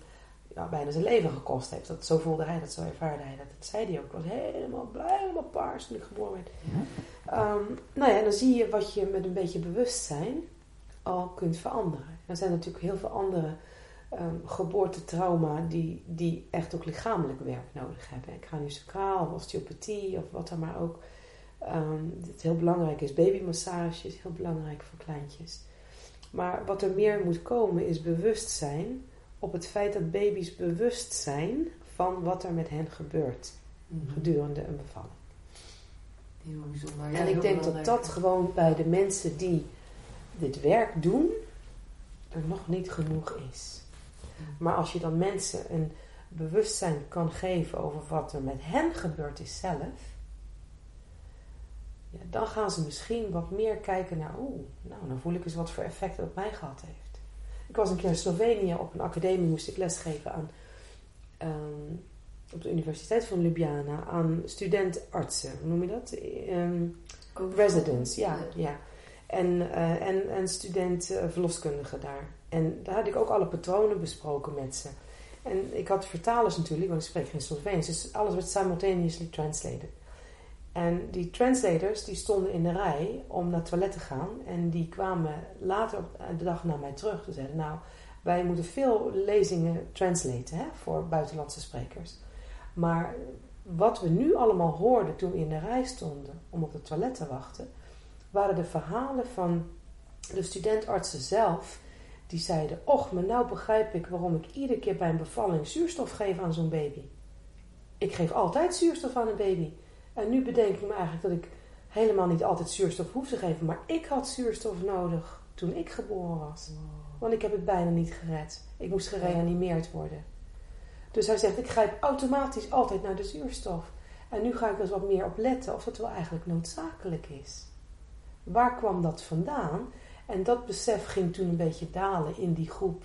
Speaker 2: ja, bijna zijn leven gekost heeft. Dat, zo voelde hij dat, zo ervaarde hij dat. Dat zei hij ook. Ik was helemaal blij, helemaal paars toen ik geboren werd. Ehm, nou ja, dan zie je wat je met een beetje bewustzijn al kunt veranderen. Er zijn natuurlijk heel veel andere ehm, geboortetrauma die, die echt ook lichamelijk werk nodig hebben. Craniosacraal of osteopathie of wat dan maar ook. Ehm, het heel belangrijk is babymassage, is heel belangrijk voor kleintjes. Maar wat er meer moet komen is bewustzijn op het feit dat baby's bewust zijn van wat er met hen gebeurt
Speaker 1: Mhm.
Speaker 2: gedurende een bevalling.
Speaker 1: Heel bijzonder. Ja,
Speaker 2: en ik denk dat dat gewoon bij de mensen die dit werk doen, er nog niet genoeg is. Maar als je dan mensen een bewustzijn kan geven over wat er met hen gebeurd is zelf, ja, dan gaan ze misschien wat meer kijken naar, oeh, nou, dan voel ik eens wat voor effect dat op mij gehad heeft. Ik was een keer in Slovenië op een academie, moest ik lesgeven aan, ehm, op de Universiteit van Ljubljana aan studentartsen. Hoe noem je dat?
Speaker 1: Ook-
Speaker 2: residents, ja. ja. En, eh, en, en student eh, verloskundige daar. En daar had ik ook alle patronen besproken met ze. En ik had vertalers natuurlijk, want ik spreek geen Sloveens. Dus alles werd simultaneously translated. En die translators die stonden in de rij om naar het toilet te gaan. En die kwamen later op de dag naar mij terug. Ze zeiden, nou, wij moeten veel lezingen translaten hè, voor buitenlandse sprekers. Maar wat we nu allemaal hoorden toen we in de rij stonden om op het toilet te wachten, waren de verhalen van de studentartsen zelf. Die zeiden, och, maar nou begrijp ik waarom ik iedere keer bij een bevalling zuurstof geef aan zo'n baby. Ik geef altijd zuurstof aan een baby. En nu bedenk ik me eigenlijk dat ik helemaal niet altijd zuurstof hoef te geven. Maar ik had zuurstof nodig toen ik geboren was. Want ik heb het bijna niet gered. Ik moest gereanimeerd worden. Dus hij zegt, ik grijp automatisch altijd naar de zuurstof. En nu ga ik er eens wat meer op letten of dat wel eigenlijk noodzakelijk is. Waar kwam dat vandaan? En dat besef ging toen een beetje dalen in die groep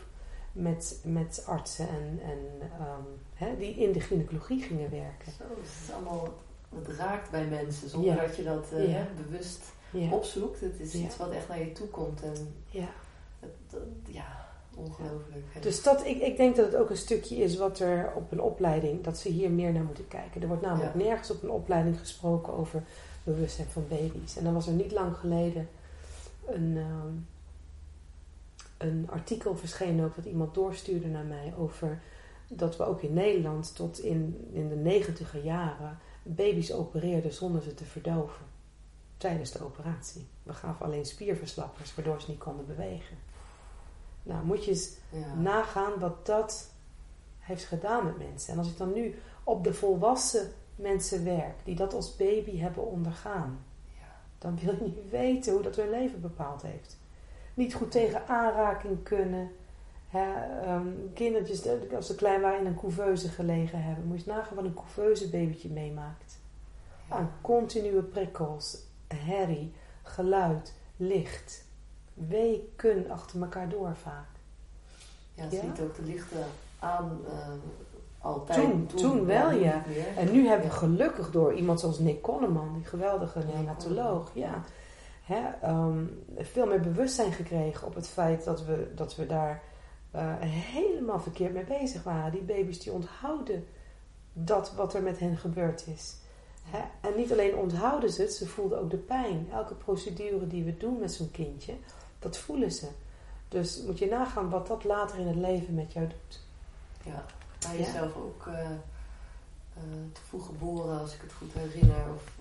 Speaker 2: met, met artsen en, en ehm, hè, die in de gynaecologie gingen werken.
Speaker 1: Zo, is allemaal, het raakt bij mensen zonder
Speaker 2: Ja.
Speaker 1: dat je dat eh,
Speaker 2: Ja.
Speaker 1: bewust
Speaker 2: Ja,
Speaker 1: opzoekt. Het is iets wat echt naar je toe komt en
Speaker 2: ja.
Speaker 1: het, dat- ja, ongelooflijk.
Speaker 2: Dus dat, ik, ik denk dat het ook een stukje is wat er op een opleiding, dat ze hier meer naar moeten kijken. Er wordt namelijk nergens op een opleiding gesproken over bewustzijn van baby's. En dan was er niet lang geleden een, ehm, een artikel verschenen ook dat iemand doorstuurde naar mij over dat we ook in Nederland tot in, in de negentiger jaren baby's opereerden zonder ze te verdoven. Tijdens de operatie. We gaven alleen spierverslappers waardoor ze niet konden bewegen. Nou, moet je eens
Speaker 1: Ja.
Speaker 2: nagaan wat dat heeft gedaan met mensen. En als ik dan nu op de volwassen mensen werk, die dat als baby hebben ondergaan,
Speaker 1: Ja.
Speaker 2: dan wil je niet weten hoe dat hun leven bepaald heeft. Niet goed tegen aanraking kunnen. Hè, ehm, kindertjes, de- als ze klein waren, in een couveuse gelegen hebben. Moet je nagaan wat een couveuse babytje meemaakt. Aan continue prikkels, herrie, geluid, licht. Weken achter elkaar door vaak.
Speaker 1: Ja, ze
Speaker 2: Ja?
Speaker 1: liet ook de lichten aan eh, altijd.
Speaker 2: Toen- toen wel, ja. En nu hebben we gelukkig door iemand zoals Nick Conneman, die geweldige neonatoloog, ja, hè, ehm, veel meer bewustzijn gekregen op het feit dat we, dat we daar eh, helemaal verkeerd mee bezig waren. Die baby's die onthouden dat wat er met hen gebeurd is. Hè? En niet alleen onthouden ze het, ze voelden ook de pijn. Elke procedure die we doen met zo'n kindje, dat voelen ze. Dus moet je nagaan wat dat later in het leven met jou doet.
Speaker 1: Ja, hij
Speaker 2: Ja.
Speaker 1: is zelf ook eh, eh, te vroeg geboren, als ik het goed herinner. Of,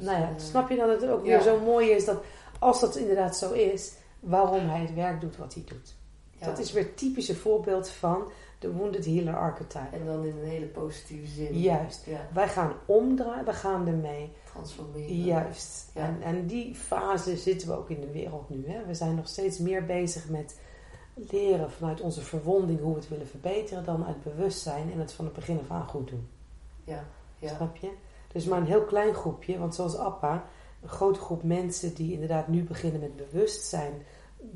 Speaker 2: Nou ja, snap je dan dat het ook
Speaker 1: ja.
Speaker 2: weer zo mooi is dat als dat inderdaad zo is, waarom hij het werk doet wat hij doet.
Speaker 1: Ja.
Speaker 2: Dat is weer het typische voorbeeld van de wounded healer archetype.
Speaker 1: En dan in een hele positieve zin.
Speaker 2: Juist.
Speaker 1: Ja,
Speaker 2: Wij gaan omdraaien, we gaan ermee.
Speaker 1: transformeren.
Speaker 2: Juist.
Speaker 1: Ja.
Speaker 2: En, en die fase zitten we ook in de wereld nu. Hè. We zijn nog steeds meer bezig met leren vanuit onze verwonding hoe we het willen verbeteren dan uit bewustzijn en het van het begin af aan goed doen.
Speaker 1: Ja, ja.
Speaker 2: Snap je? Dus maar een heel klein groepje, want zoals Appa, een grote groep mensen die inderdaad nu beginnen met bewustzijn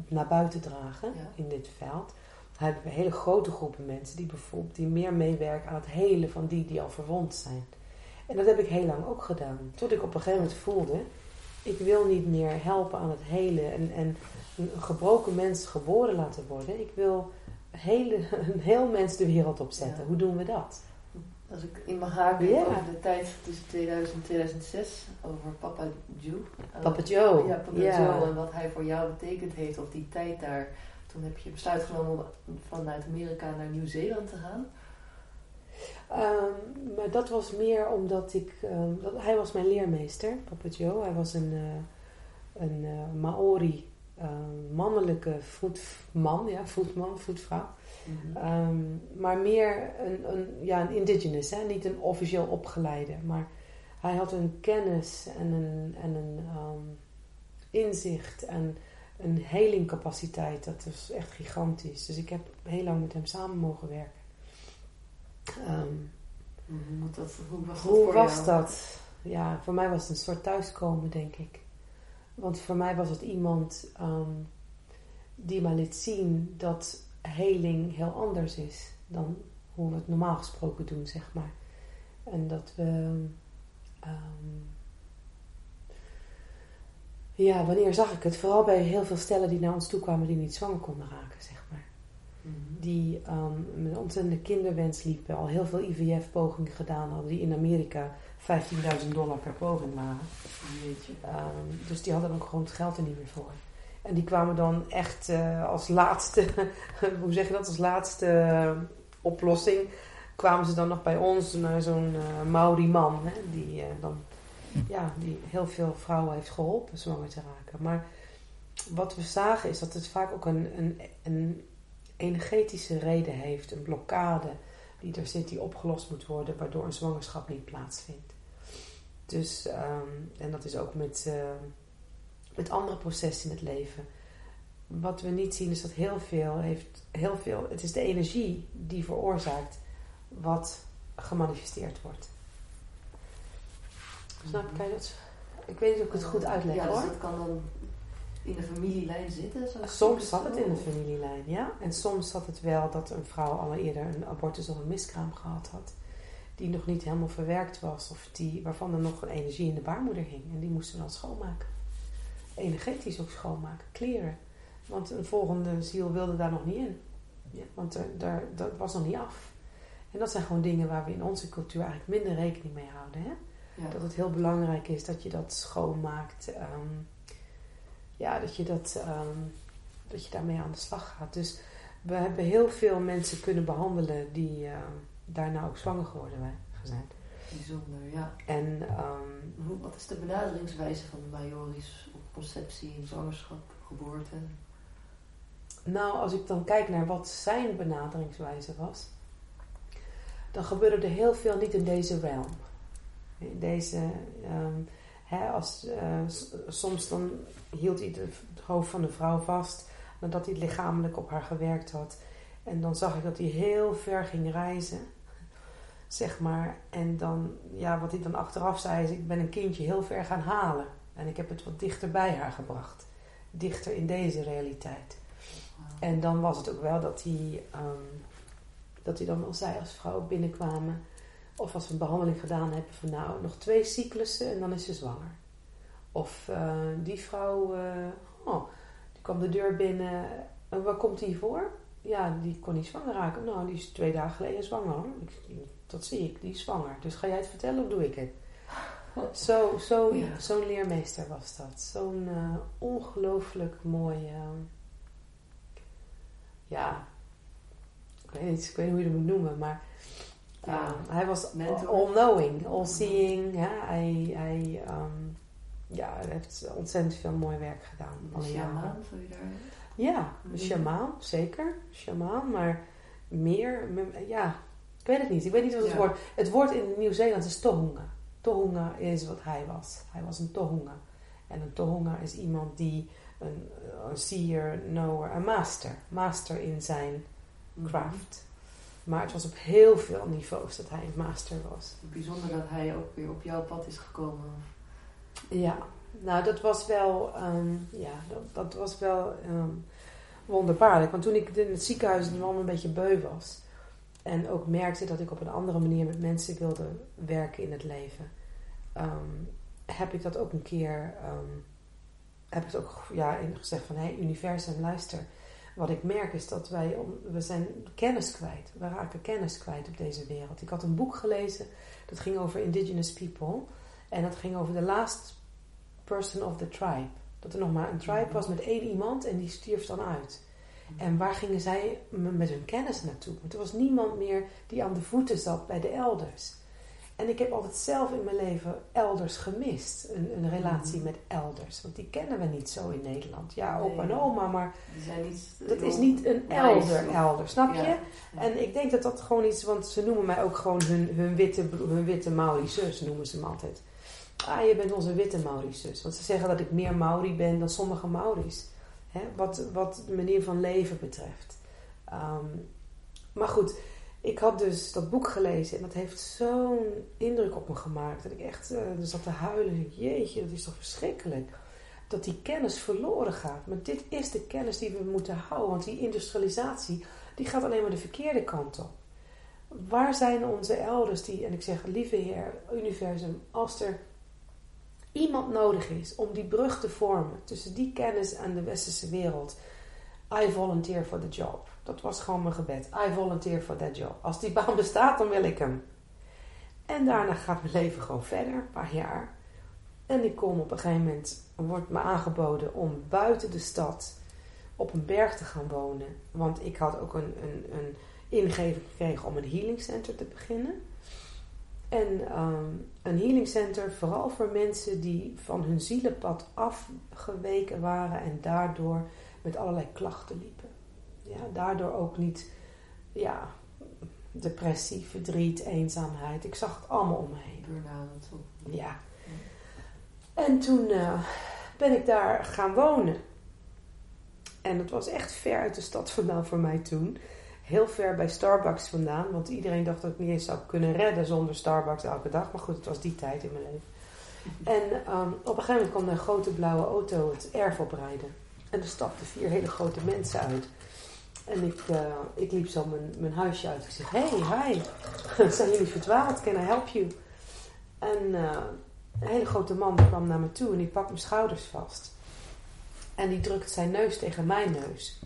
Speaker 2: naar buiten dragen
Speaker 1: Ja.
Speaker 2: in dit veld. Dan hebben we hele grote groepen mensen die bijvoorbeeld die meer meewerken aan het helen van die die al verwond zijn. En dat heb ik heel lang ook gedaan. Tot ik op een gegeven moment voelde, ik wil niet meer helpen aan het helen en, en een gebroken mens geboren laten worden. Ik wil hele, een heel mens de wereld opzetten.
Speaker 1: Ja.
Speaker 2: Hoe doen we dat?
Speaker 1: Als ik in mag haken
Speaker 2: Ja.
Speaker 1: over de tijd tussen 2000 en 2006, over Papa Joe. Eh,
Speaker 2: Papa Joe.
Speaker 1: Ja, Papa
Speaker 2: Ja.
Speaker 1: Joe en wat hij voor jou betekend heeft, of die tijd daar. Toen heb je besluit genomen om vanuit Amerika naar Nieuw-Zeeland te gaan.
Speaker 2: Ehm, maar dat was meer omdat ik... ehm, dat, hij was mijn leermeester, Papa Joe. Hij was een, eh, een eh, Maori mannelijke voetman, ja, voetman, voetvrouw.
Speaker 1: Mhm.
Speaker 2: Ehm, maar meer een, een, ja, een indigenous, hè? niet een officieel opgeleide. Maar hij had een kennis en een, en een ehm, inzicht en een helingcapaciteit. Dat is echt gigantisch. Dus ik heb heel lang met hem samen mogen werken. Ehm,
Speaker 1: Mhm, dat, hoe was dat
Speaker 2: hoe was? Ja, voor mij was het een soort thuiskomen, denk ik. Want voor mij was het iemand die mij liet zien dat heling heel anders is dan hoe we het normaal gesproken doen, zeg maar. En dat we. ehm, ja, wanneer zag ik het? Vooral bij heel veel stellen die naar ons toe kwamen die niet zwanger konden raken, zeg maar
Speaker 1: Mhm.
Speaker 2: die ehm, met een ontzettende kinderwens liepen, al heel veel IVF-pogingen gedaan hadden, die in Amerika 15.000 dollar per poging waren. Ehm, dus die hadden ook gewoon het geld er niet meer voor. En die kwamen dan echt eh, als laatste, hoe zeg je dat, als laatste eh, oplossing, kwamen ze dan nog bij ons naar zo'n eh Maori man, hè, die, dan, ja, die heel veel vrouwen heeft geholpen zwanger te raken. Maar wat we zagen is dat het vaak ook een, een, een energetische reden heeft, een blokkade die er zit, die opgelost moet worden, waardoor een zwangerschap niet plaatsvindt. Dus, ehm, en dat is ook met, met andere processen in het leven. Wat we niet zien is dat heel veel heeft, heel veel, het is de energie die veroorzaakt wat gemanifesteerd wordt. Snap je? Kan je dat? Ik weet niet of ik het goed uitleg
Speaker 1: ja,
Speaker 2: hoor.
Speaker 1: dus dat kan dan in de familielijn zitten?
Speaker 2: Soms zat het in de familielijn, ja. En soms zat het wel dat een vrouw al eerder een abortus of een miskraam gehad had. Die nog niet helemaal verwerkt was. Of die, waarvan er nog een energie in de baarmoeder hing. En die moesten we dan schoonmaken. Energetisch ook schoonmaken. Kleren. Want een volgende ziel wilde daar nog niet in. Ja, want er, daar, dat was nog niet af. En dat zijn gewoon dingen waar we in onze cultuur eigenlijk minder rekening mee houden. Hè?
Speaker 1: Ja.
Speaker 2: Dat het heel belangrijk is dat je dat schoonmaakt. ehm, ja, dat je, dat, ehm, dat je daarmee aan de slag gaat. Dus we hebben heel veel mensen kunnen behandelen die ehm, daarna ook zwanger geworden zijn.
Speaker 1: Bijzonder, ja.
Speaker 2: En
Speaker 1: Hoe, wat is de benaderingswijze van de Majoris conceptie, zwangerschap, geboorte?
Speaker 2: nou, als ik dan kijk naar wat zijn benaderingswijze was, dan gebeurde er heel veel niet in deze realm. In deze, ehm, als, eh, soms dan hield hij het hoofd van de vrouw vast nadat hij lichamelijk op haar gewerkt had. En dan zag ik dat hij heel ver ging reizen, zeg maar. En dan, ja, wat hij dan achteraf zei is, ik ben een kindje heel ver gaan halen. En ik heb het wat dichter bij haar gebracht. Dichter in deze realiteit. En dan was het ook wel dat hij, ehm, dat hij dan wel zei als vrouwen binnenkwamen, of als we een behandeling gedaan hebben, van nou, nog twee cyclussen en dan is ze zwanger. Of eh, die vrouw, eh, oh, die kwam de deur binnen, en waar komt die voor? Ja, die kon niet zwanger raken. Nou, die is twee dagen geleden zwanger. Ik, dat zie ik, die is zwanger. Dus ga jij het vertellen of doe ik het? Zo, zo,
Speaker 1: Ja.
Speaker 2: Zo'n leermeester was dat. Zo'n eh, ongelooflijk mooie. ja, ik weet, niet, ik weet niet hoe je het moet noemen, maar
Speaker 1: Ja,
Speaker 2: hij was
Speaker 1: mentor.
Speaker 2: all-knowing, all-seeing. Ja, hij, hij, ehm, ja, hij heeft ontzettend veel mooi werk gedaan. Jaren.
Speaker 1: shamaan, zou je daar...
Speaker 2: Ja, een shamaan, zeker. Shamaan, maar meer, ja, ik weet het niet. Ik weet niet wat het
Speaker 1: Ja.
Speaker 2: woord... Het woord in Nieuw-Zeeland is tohunga. Tohunga is wat hij was. Hij was een tohunga. En een tohunga is iemand die een, een seer, knower, een master. Master in zijn
Speaker 1: Mhm.
Speaker 2: craft. Maar het was op heel veel niveaus dat hij een master was.
Speaker 1: Bijzonder dat hij ook weer op jouw pad is gekomen.
Speaker 2: Ja, nou dat was wel, ehm, ja, dat, dat was wel ehm, wonderbaarlijk. Want toen ik in het ziekenhuis dan een beetje beu was en ook merkte dat ik op een andere manier met mensen wilde werken in het leven, ehm, heb ik dat ook een keer, ehm, heb ik het ook ja, gezegd van hé hey, universum luister. Wat ik merk is dat wij, we zijn kennis kwijt. We raken kennis kwijt op deze wereld. Ik had een boek gelezen, dat ging over indigenous people. En dat ging over de last person of the tribe. Dat er nog maar een tribe was met één iemand en die stierf dan uit. En waar gingen zij met hun kennis naartoe? Want er was niemand meer die aan de voeten zat bij de elders. En ik heb altijd zelf in mijn leven elders gemist. Een, een relatie
Speaker 1: Mhm.
Speaker 2: met elders. Want die kennen we niet zo in Nederland. Ja,
Speaker 1: Nee.
Speaker 2: opa en oma, maar
Speaker 1: niet...
Speaker 2: dat is niet een elder elder, snap je?
Speaker 1: Ja.
Speaker 2: En ik denk dat dat gewoon iets, want ze noemen mij ook gewoon hun, hun witte, hun witte Maori-zus, noemen ze me altijd. Ah, je bent onze witte Maori-zus. Want ze zeggen dat ik meer Maori ben dan sommige Maori's. Hè? Wat, wat de manier van leven betreft. Ehm, maar goed, ik had dus dat boek gelezen en dat heeft zo'n indruk op me gemaakt. Dat ik echt er zat te huilen. Jeetje, dat is toch verschrikkelijk. Dat die kennis verloren gaat. Maar dit is de kennis die we moeten houden. Want die industrialisatie, die gaat alleen maar de verkeerde kant op. Waar zijn onze elders die, en ik zeg, lieve Heer, universum, als er iemand nodig is om die brug te vormen tussen die kennis en de westerse wereld, I volunteer for the job. Dat was gewoon mijn gebed. I volunteer for that job. Als die baan bestaat, dan wil ik hem. En daarna gaat mijn leven gewoon verder, een paar jaar. En ik kom op een gegeven moment, wordt me aangeboden om buiten de stad op een berg te gaan wonen. Want ik had ook een, een, een ingeving gekregen om een healing center te beginnen. En ehm, een healing center vooral voor mensen die van hun zielenpad afgeweken waren en daardoor met allerlei klachten liepen. Ja, daardoor ook niet ja, depressie, verdriet, eenzaamheid. Ik zag het allemaal om me heen.
Speaker 1: Burn-out.
Speaker 2: Ja. En toen eh, ben ik daar gaan wonen. En het was echt ver uit de stad vandaan voor mij toen. Heel ver bij Starbucks vandaan. Want iedereen dacht dat ik niet eens zou kunnen redden zonder Starbucks elke dag. Maar goed, het was die tijd in mijn leven. En ehm, op een gegeven moment kwam een grote blauwe auto het erf oprijden. En er stapten vier hele grote mensen uit. En ik, eh, ik liep zo mijn, mijn huisje uit. Ik zeg, hey, hi. Zijn jullie verdwaald? Can I help you? En eh, een hele grote man kwam naar me toe en die pakt mijn schouders vast. En die drukt zijn neus tegen mijn neus.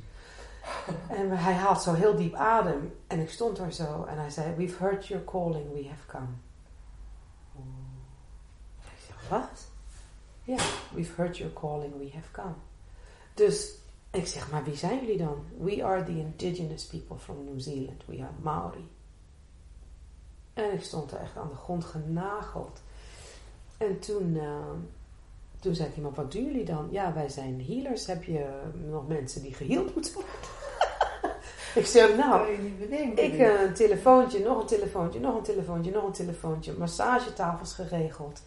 Speaker 2: En hij haalt zo heel diep adem. En ik stond daar zo en hij zei: We've heard your calling, we have come. Ik zeg: Wat? Ja, we've heard your calling, we have come. Dus ik zeg: Maar wie zijn jullie dan? We are the indigenous people from New Zealand. We are Maori. En ik stond er echt aan de grond genageld. En toen, eh, toen zei iemand, wat doen jullie dan? Ja, wij zijn healers. Heb je nog mensen die geheeld moeten worden? Ik zeg, nou, ik eh, een telefoontje, nog een telefoontje, nog een telefoontje, nog een telefoontje. Massagetafels geregeld.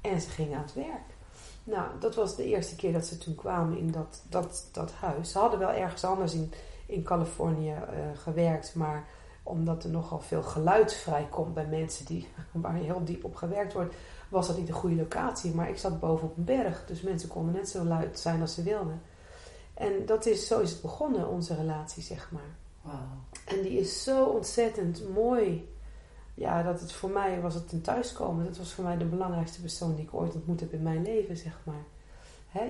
Speaker 2: En ze gingen aan het werk. Nou, dat was de eerste keer dat ze toen kwamen in dat, dat, dat huis. Ze hadden wel ergens anders in, in Californië eh, gewerkt, maar omdat er nogal veel geluid vrijkomt bij mensen die, waar heel diep op gewerkt wordt, was dat niet de goede locatie. Maar ik zat boven op een berg, dus mensen konden net zo luid zijn als ze wilden. En dat is, zo is het begonnen, onze relatie, zeg maar. En die is zo ontzettend mooi. Ja, dat het voor mij was het een thuiskomen. Dat was voor mij de belangrijkste persoon die ik ooit ontmoet heb in mijn leven, zeg maar.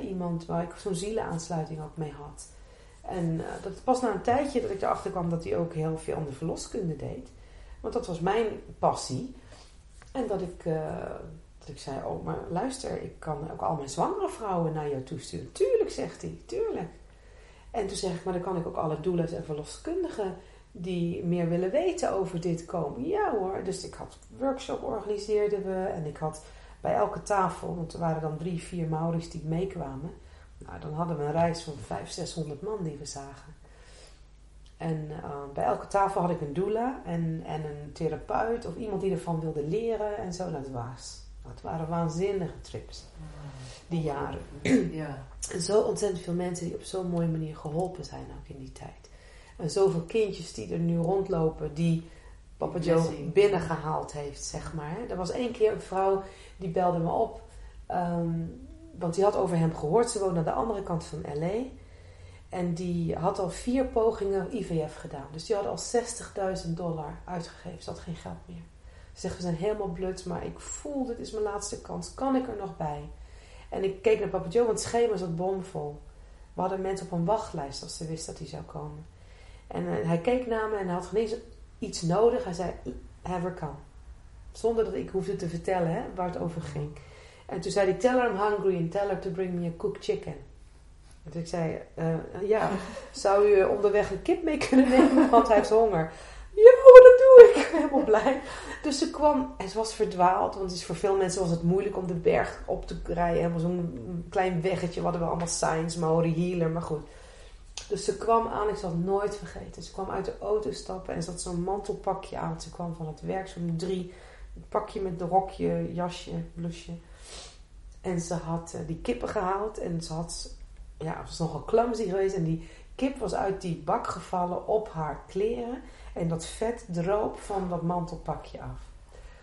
Speaker 2: Iemand waar ik zo'n zielenaansluiting ook mee had. En eh, dat pas na een tijdje dat ik erachter kwam dat hij ook heel veel aan de verloskunde deed. Want dat was mijn passie. En dat ik, eh, dat ik zei, oh maar luister, ik kan ook al mijn zwangere vrouwen naar jou toesturen. Tuurlijk, zegt hij, tuurlijk. En toen zeg ik, maar dan kan ik ook alle doulers en verloskundigen die meer willen weten over dit komen. Ja hoor, dus ik had workshop organiseerden we en ik had bij elke tafel, want er waren dan drie, vier Mauri's die meekwamen. Nou, dan hadden we een reis van 500, 600 man die we zagen. En uh, bij elke tafel had ik een doula en, en een therapeut of iemand die ervan wilde leren en zo. Nou, dat was. Dat waren waanzinnige trips, die jaren.
Speaker 1: Ja.
Speaker 2: En zo ontzettend veel mensen die op zo'n mooie manier geholpen zijn ook in die tijd. En zoveel kindjes die er nu rondlopen die Papa Joe binnengehaald heeft, zeg maar. Er was één keer een vrouw die belde me op. ehm, want die had over hem gehoord. Ze woonde aan de andere kant van L.A. En die had al vier pogingen IVF gedaan. Dus die had al 60.000 dollar uitgegeven. Ze had geen geld meer. Ze zegt, we zijn helemaal blut, maar ik voel, dit is mijn laatste kans. Kan ik er nog bij? En ik keek naar Papa Joe, want het schema zat bomvol. We hadden mensen op een wachtlijst als ze wist dat hij zou komen. En eh, hij keek naar me en hij had geen eens iets nodig. Hij zei, have come. Zonder dat ik hoefde te vertellen hè, waar het over ging. En toen zei hij, tell her I'm hungry and tell her to bring me a cooked chicken. Dus ik zei, eh, ja, zou u onderweg een kip mee kunnen nemen, want hij heeft honger. Ja, ik. Helemaal blij. Dus ze kwam en ze was verdwaald. Want is voor veel mensen was het moeilijk om de berg op te rijden. Helemaal zo'n klein weggetje. We hadden wel allemaal signs, Maori healer, maar goed. Dus ze kwam aan, ik zal het nooit vergeten. Ze kwam uit de auto stappen en ze had zo'n mantelpakje aan. Ze kwam van het werk, zo'n drie. Een pakje met een rokje, jasje, blusje. En ze had uh, die kippen gehaald en ze had, ja, was nogal clumsy geweest. En die kip was uit die bak gevallen op haar kleren. En dat vet droop van dat mantelpakje af.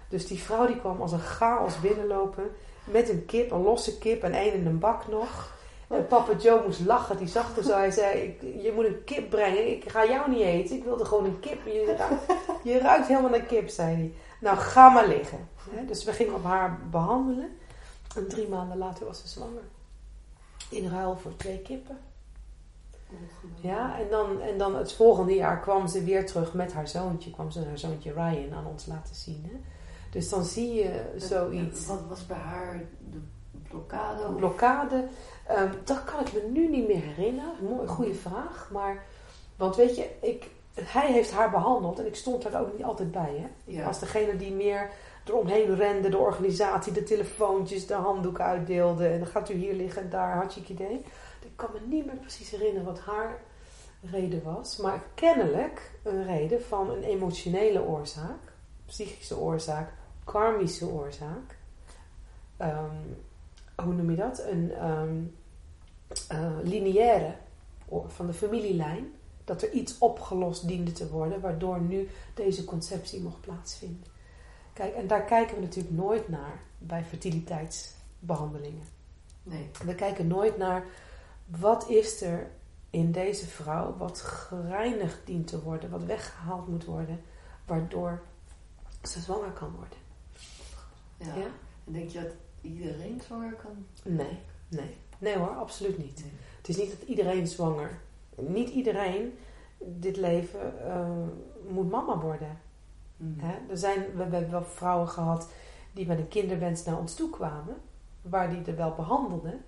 Speaker 2: Dus die vrouw die kwam als een chaos binnenlopen. Met een kip, een losse kip en één in een bak nog. En papa Joe moest lachen. Die zag er zo. Hij zei, je moet een kip brengen. Ik ga jou niet eten. Ik wilde gewoon een kip. Je ruikt, je ruikt helemaal naar kip, zei hij. Nou, ga maar liggen. Dus we gingen op haar behandelen. En drie maanden later was ze zwanger. In ruil voor twee kippen. Ja, en dan, en dan het volgende jaar kwam ze weer terug met haar zoontje. Kwam ze haar zoontje Ryan aan ons laten zien. Hè? Dus dan zie je zoiets.
Speaker 1: Wat was bij haar de blokkade?
Speaker 2: Blokkade, um, dat kan ik me nu niet meer herinneren. Mooi, goede vraag. Maar, want weet je, ik, hij heeft haar behandeld en ik stond daar ook niet altijd bij. Hè? Ja. Als degene die meer eromheen rende, de organisatie, de telefoontjes, de handdoek uitdeelde. En dan gaat u hier liggen en daar, had je idee. Ik kan me niet meer precies herinneren wat haar reden was. Maar kennelijk een reden van een emotionele oorzaak, psychische oorzaak, karmische oorzaak. Um, hoe noem je dat? Een um, uh, lineaire van de familielijn. Dat er iets opgelost diende te worden, waardoor nu deze conceptie mocht plaatsvinden. Kijk, en daar kijken we natuurlijk nooit naar bij fertiliteitsbehandelingen.
Speaker 1: Nee.
Speaker 2: We kijken nooit naar wat is er in deze vrouw wat gereinigd dient te worden, wat weggehaald moet worden, waardoor ze zwanger kan worden.
Speaker 1: Ja. ja? En denk je dat iedereen zwanger kan?
Speaker 2: Nee, nee. Nee hoor, absoluut niet. Het is niet dat iedereen zwanger. Niet iedereen dit leven uh, moet mama worden. Mm. Er zijn, we, we hebben wel vrouwen gehad die met een kinderwens naar ons toe kwamen, waar die er wel behandelden.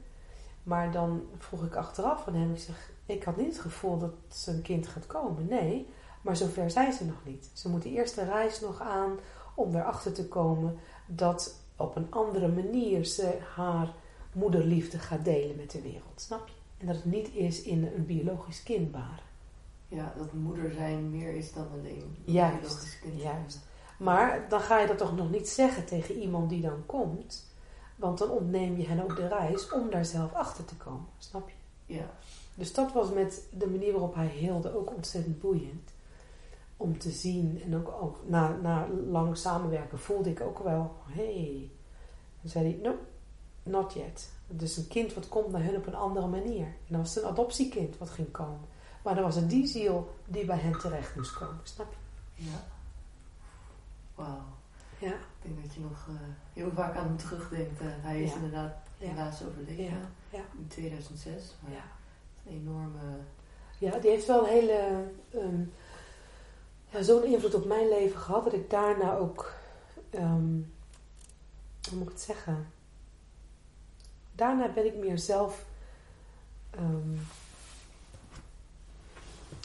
Speaker 2: Maar dan vroeg ik achteraf van hem, ik zeg, ik had niet het gevoel dat zijn kind gaat komen. Nee, maar zover zijn ze nog niet. Ze moeten eerst de reis nog aan om erachter te komen dat op een andere manier ze haar moederliefde gaat delen met de wereld. Snap je? En dat het niet is in een biologisch kind baren.
Speaker 1: Ja, dat moeder zijn meer is dan alleen
Speaker 2: juist, biologisch kind. Juist. Maar dan ga je dat toch nog niet zeggen tegen iemand die dan komt. Want dan ontneem je hen ook de reis om daar zelf achter te komen. Snap je?
Speaker 1: Ja.
Speaker 2: Dus dat was met de manier waarop hij heelde ook ontzettend boeiend. Om te zien en ook, ook na, na lang samenwerken voelde ik ook wel, hey. Dan zei hij, no, not yet. Dus een kind wat komt naar hun op een andere manier. En dan was het een adoptiekind wat ging komen. Maar dan was het die ziel die bij hen terecht moest komen. Snap je?
Speaker 1: Ja. Wauw.
Speaker 2: Ja.
Speaker 1: Ik denk dat je nog uh, heel vaak aan hem terugdenkt. Uh, hij is inderdaad helaas overleden
Speaker 2: ja. ja.
Speaker 1: in 2006. Maar ja. een enorme...
Speaker 2: Ja, die heeft wel een hele... Um, ja, zo'n invloed op mijn leven gehad dat ik daarna ook... Um, hoe moet ik het zeggen? Daarna ben ik meer zelf... Um,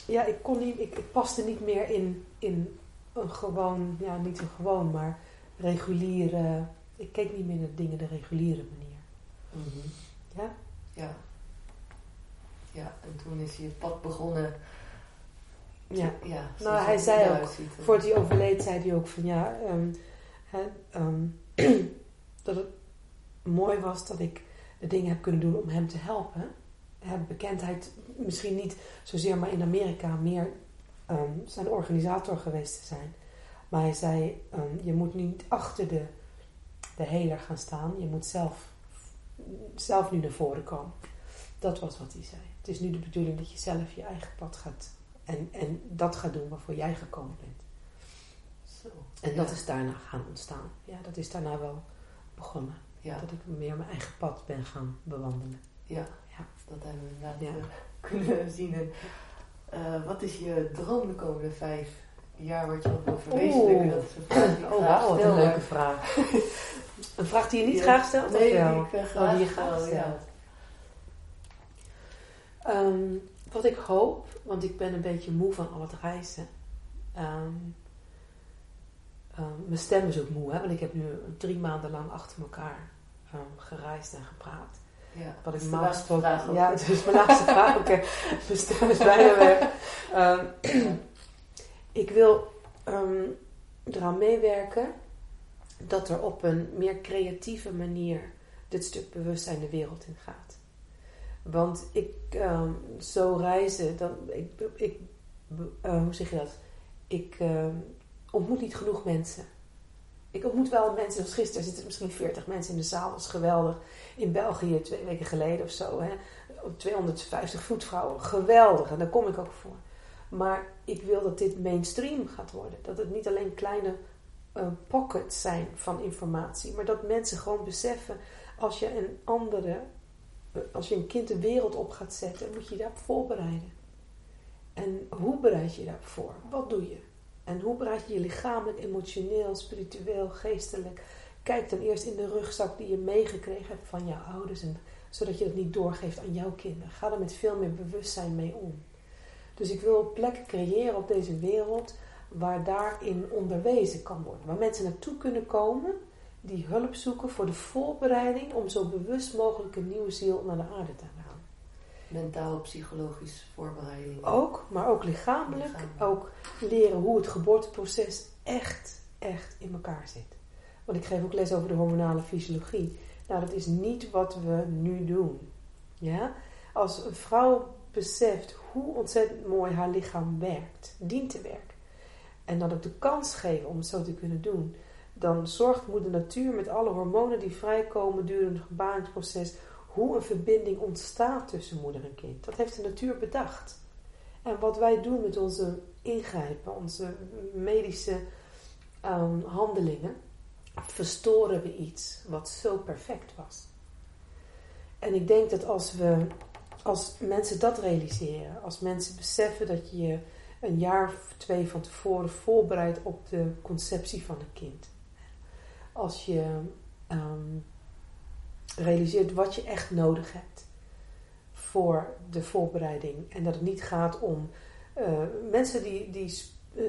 Speaker 2: ja, ik kon niet... Ik, ik paste niet meer in, in een gewoon... Ja, niet een gewoon, maar reguliere. Ik keek niet meer naar dingen de reguliere manier.
Speaker 1: Mhm.
Speaker 2: Ja?
Speaker 1: Ja. Ja, en toen is hij het pad begonnen.
Speaker 2: Ja.
Speaker 1: ja
Speaker 2: nou, hij zei ook, voordat hij overleed, zei hij ook van ja, um, hè, um, dat het mooi was dat ik de dingen heb kunnen doen om hem te helpen. Hè, bekendheid misschien niet zozeer, maar in Amerika meer um, zijn organisator geweest te zijn. Maar hij zei, um, je moet niet achter de, de heler gaan staan. Je moet zelf, zelf nu naar voren komen. Dat was wat hij zei. Het is nu de bedoeling dat je zelf je eigen pad gaat. En, en dat gaat doen waarvoor jij gekomen bent.
Speaker 1: Zo,
Speaker 2: en dat is daarna gaan ontstaan. Ja, dat is daarna wel begonnen.
Speaker 1: Ja.
Speaker 2: Dat ik meer mijn eigen pad ben gaan bewandelen.
Speaker 1: Ja, ja. dat hebben we inderdaad ja. kunnen zien. En, uh, wat is je droom de komende vijf jaar wat je nog wil verwezenlijken? Dat is een vraag die
Speaker 2: oh, wauw, wat een leuke vraag. een vraag die je niet graag stelt?
Speaker 1: Nee, die ik uh, graag, oh, die je graag stelt. Ja.
Speaker 2: Ehm, wat ik hoop, want ik ben een beetje moe van al het reizen. Ehm, ehm, mijn stem is ook moe, hè, want ik heb nu drie maanden lang achter elkaar gereisd en gepraat.
Speaker 1: Ja,
Speaker 2: wat ik normaal gesproken.
Speaker 1: ook.
Speaker 2: Ja, het is mijn laatste vraag. Oké, mijn stem is bijna weg. Ik wil ehm, eraan meewerken dat er op een meer creatieve manier dit stuk bewustzijn de wereld in gaat. Want ik ehm, zo reizen, dan, ik, ik, eh, hoe zeg je dat? Ik ehm, ontmoet niet genoeg mensen. Ik ontmoet wel mensen, zoals gisteren zitten misschien 40 mensen in de zaal, dat is geweldig. In België twee weken geleden of zo, hè, 250 voetvrouwen, geweldig. En daar kom ik ook voor. Maar ik wil dat dit mainstream gaat worden. Dat het niet alleen kleine uh, pockets zijn van informatie, maar dat mensen gewoon beseffen, als je een andere, eh, als je een kind de wereld op gaat zetten, moet je je daarop voorbereiden. En hoe bereid je je daarop voor? Wat doe je? En hoe bereid je je lichamelijk, emotioneel, spiritueel, geestelijk? Kijk dan eerst in de rugzak die je meegekregen hebt van jouw ouders, en, zodat je dat niet doorgeeft aan jouw kinderen. Ga er met veel meer bewustzijn mee om. Dus ik wil plekken creëren op deze wereld waar daarin onderwezen kan worden. Waar mensen naartoe kunnen komen die hulp zoeken voor de voorbereiding om zo bewust mogelijk een nieuwe ziel naar de aarde te halen.
Speaker 1: Mentaal, psychologisch voorbereiding.
Speaker 2: Ook, maar ook lichamelijk.
Speaker 1: Lichamelijk.
Speaker 2: Ook leren hoe het geboorteproces echt, echt in elkaar zit. Want ik geef ook les over de hormonale fysiologie. Nou, dat is niet wat we nu doen. Ja? Als een vrouw beseft hoe ontzettend mooi haar lichaam werkt, dient te werken, en dan ook de kans geven om het zo te kunnen doen, dan zorgt moeder natuur met alle hormonen die vrijkomen durende het gebaringsproces hoe een verbinding ontstaat tussen moeder en kind. Dat heeft de natuur bedacht. En wat wij doen met onze ingrijpen, onze medische um, handelingen, verstoren we iets wat zo perfect was. En ik denk dat als we, als mensen dat realiseren, als mensen beseffen dat je een jaar of twee van tevoren voorbereidt op de conceptie van een kind. Als je um, realiseert wat je echt nodig hebt voor de voorbereiding. En dat het niet gaat om uh, mensen die, die uh,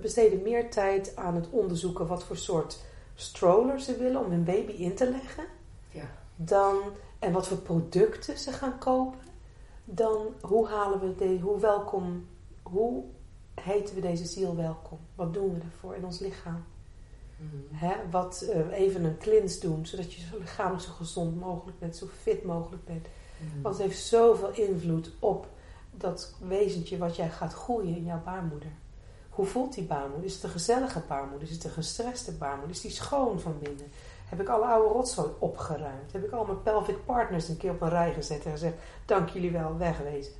Speaker 2: besteden meer tijd aan het onderzoeken wat voor soort stroller ze willen om hun baby in te leggen.
Speaker 1: Ja.
Speaker 2: Dan, en wat voor producten ze gaan kopen. Dan hoe halen we de, hoe welkom, hoe heten we deze ziel welkom? Wat doen we ervoor in ons lichaam?
Speaker 1: Mhm.
Speaker 2: Hè, wat uh, even een cleanse doen, zodat je zo lichamelijk zo gezond mogelijk bent, zo fit mogelijk bent.
Speaker 1: Mhm.
Speaker 2: Want het heeft zoveel invloed op dat wezentje wat jij gaat groeien in jouw baarmoeder. Hoe voelt die baarmoeder? Is het een gezellige baarmoeder? Is het een gestreste baarmoeder? Is die schoon van binnen? Heb ik alle oude rotzooi opgeruimd? Heb ik al mijn pelvic partners een keer op een rij gezet en gezegd: Dank jullie wel, wegwezen.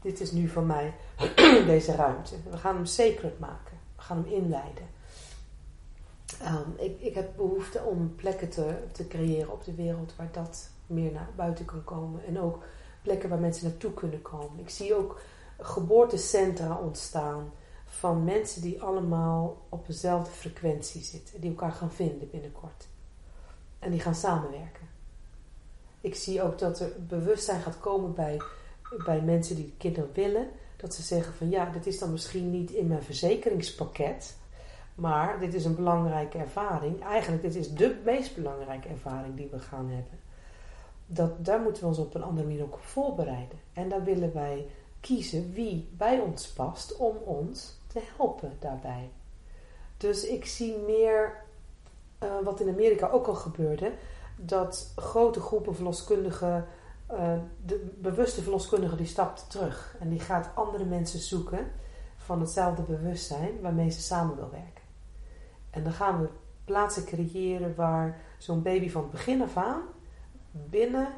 Speaker 2: Dit is nu van mij deze ruimte. We gaan hem sacred maken. We gaan hem inleiden. Um, ik, ik heb behoefte om plekken te, te creëren op de wereld waar dat meer naar buiten kan komen. En ook plekken waar mensen naartoe kunnen komen. Ik zie ook geboortecentra ontstaan van mensen die allemaal op dezelfde frequentie zitten. Die elkaar gaan vinden binnenkort. En die gaan samenwerken. Ik zie ook dat er bewustzijn gaat komen bij, bij mensen die kinderen willen. Dat ze zeggen van ja, dit is dan misschien niet in mijn verzekeringspakket. Maar dit is een belangrijke ervaring. Eigenlijk, dit is de meest belangrijke ervaring die we gaan hebben. Dat, daar moeten we ons op een andere manier ook op voorbereiden. En daar willen wij kiezen wie bij ons past om ons te helpen daarbij. Dus ik zie meer, uh, wat in Amerika ook al gebeurde, dat grote groepen verloskundigen, uh, de bewuste verloskundige die stapt terug. En die gaat andere mensen zoeken van hetzelfde bewustzijn waarmee ze samen wil werken. En dan gaan we plaatsen creëren waar zo'n baby van het begin af aan binnen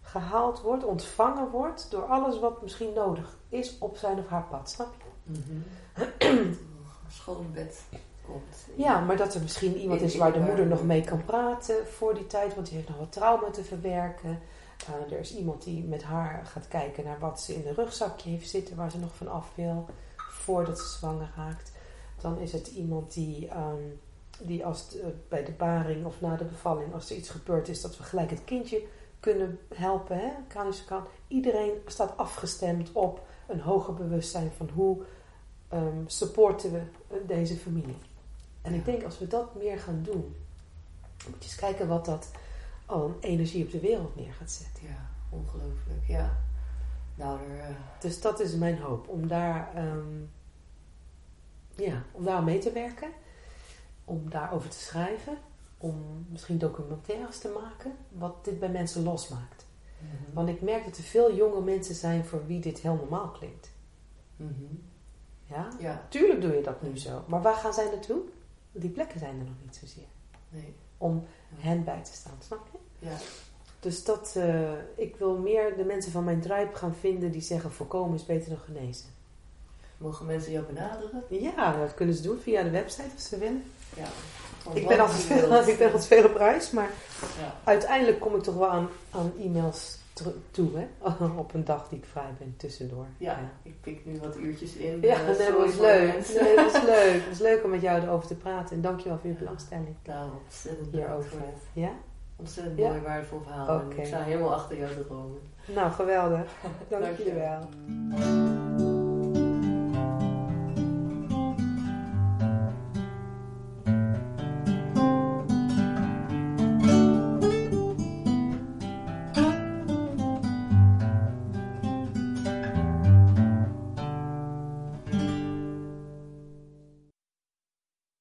Speaker 2: gehaald wordt, ontvangen wordt door alles wat misschien nodig is op zijn of haar pad. Snap je?
Speaker 1: Mm-hmm. Schoonbed komt.
Speaker 2: Ja, maar dat er misschien iemand is waar de moeder nog mee kan praten voor die tijd, want die heeft nog wat trauma te verwerken. Uh, er is iemand die met haar gaat kijken naar wat ze in een rugzakje heeft zitten, waar ze nog van af wil, voordat ze zwanger raakt. Dan is het iemand die, um, die als uh, bij de baring of na de bevalling, als er iets gebeurd is, dat we gelijk het kindje kunnen helpen. Hè? Kranische kant. Iedereen staat afgestemd op een hoger bewustzijn van hoe ehm, supporten we deze familie. En ik denk als we dat meer gaan doen, moet je eens kijken wat dat al een energie op de wereld neer gaat zetten.
Speaker 1: Ja, ongelooflijk. Ja. Nou, er, uh...
Speaker 2: Dus dat is mijn hoop, om daar, ehm, ja, om daar mee te werken, om daarover te schrijven, om misschien documentaires te maken, wat dit bij mensen losmaakt.
Speaker 1: Mhm.
Speaker 2: Want ik merk dat er veel jonge mensen zijn voor wie dit heel normaal klinkt.
Speaker 1: Mhm.
Speaker 2: Ja?
Speaker 1: Ja,
Speaker 2: Tuurlijk doe je dat nu zo. Maar waar gaan zij naartoe? Die plekken zijn er nog niet zozeer.
Speaker 1: nee.
Speaker 2: Om hen bij te staan, snap je?
Speaker 1: Ja.
Speaker 2: Dus dat, eh, ik wil meer de mensen van mijn tribe gaan vinden die zeggen voorkomen is beter dan genezen.
Speaker 1: Mogen mensen jou benaderen?
Speaker 2: Ja, dat kunnen ze doen via de website als ze willen.
Speaker 1: Ja.
Speaker 2: Ik ben, altijd veel, ik ben altijd veel op reis, maar
Speaker 1: Ja.
Speaker 2: uiteindelijk kom ik toch wel aan, aan e-mails toe, hè? Op een dag die ik vrij ben, tussendoor.
Speaker 1: ja, ik pik nu wat uurtjes in.
Speaker 2: Ja,
Speaker 1: eh,
Speaker 2: nee, dat was
Speaker 1: voor de
Speaker 2: leuk.
Speaker 1: mensen.
Speaker 2: Nee, dat was leuk. Het was leuk om met jou erover te praten. En dankjewel voor je belangstelling
Speaker 1: Nou, ontzettend
Speaker 2: hierover. Ja?
Speaker 1: ontzettend
Speaker 2: Ja?
Speaker 1: mooi waardevol verhaal. En. Ik sta helemaal achter jou te dromen.
Speaker 2: Nou, geweldig. Dank
Speaker 1: Dank je wel.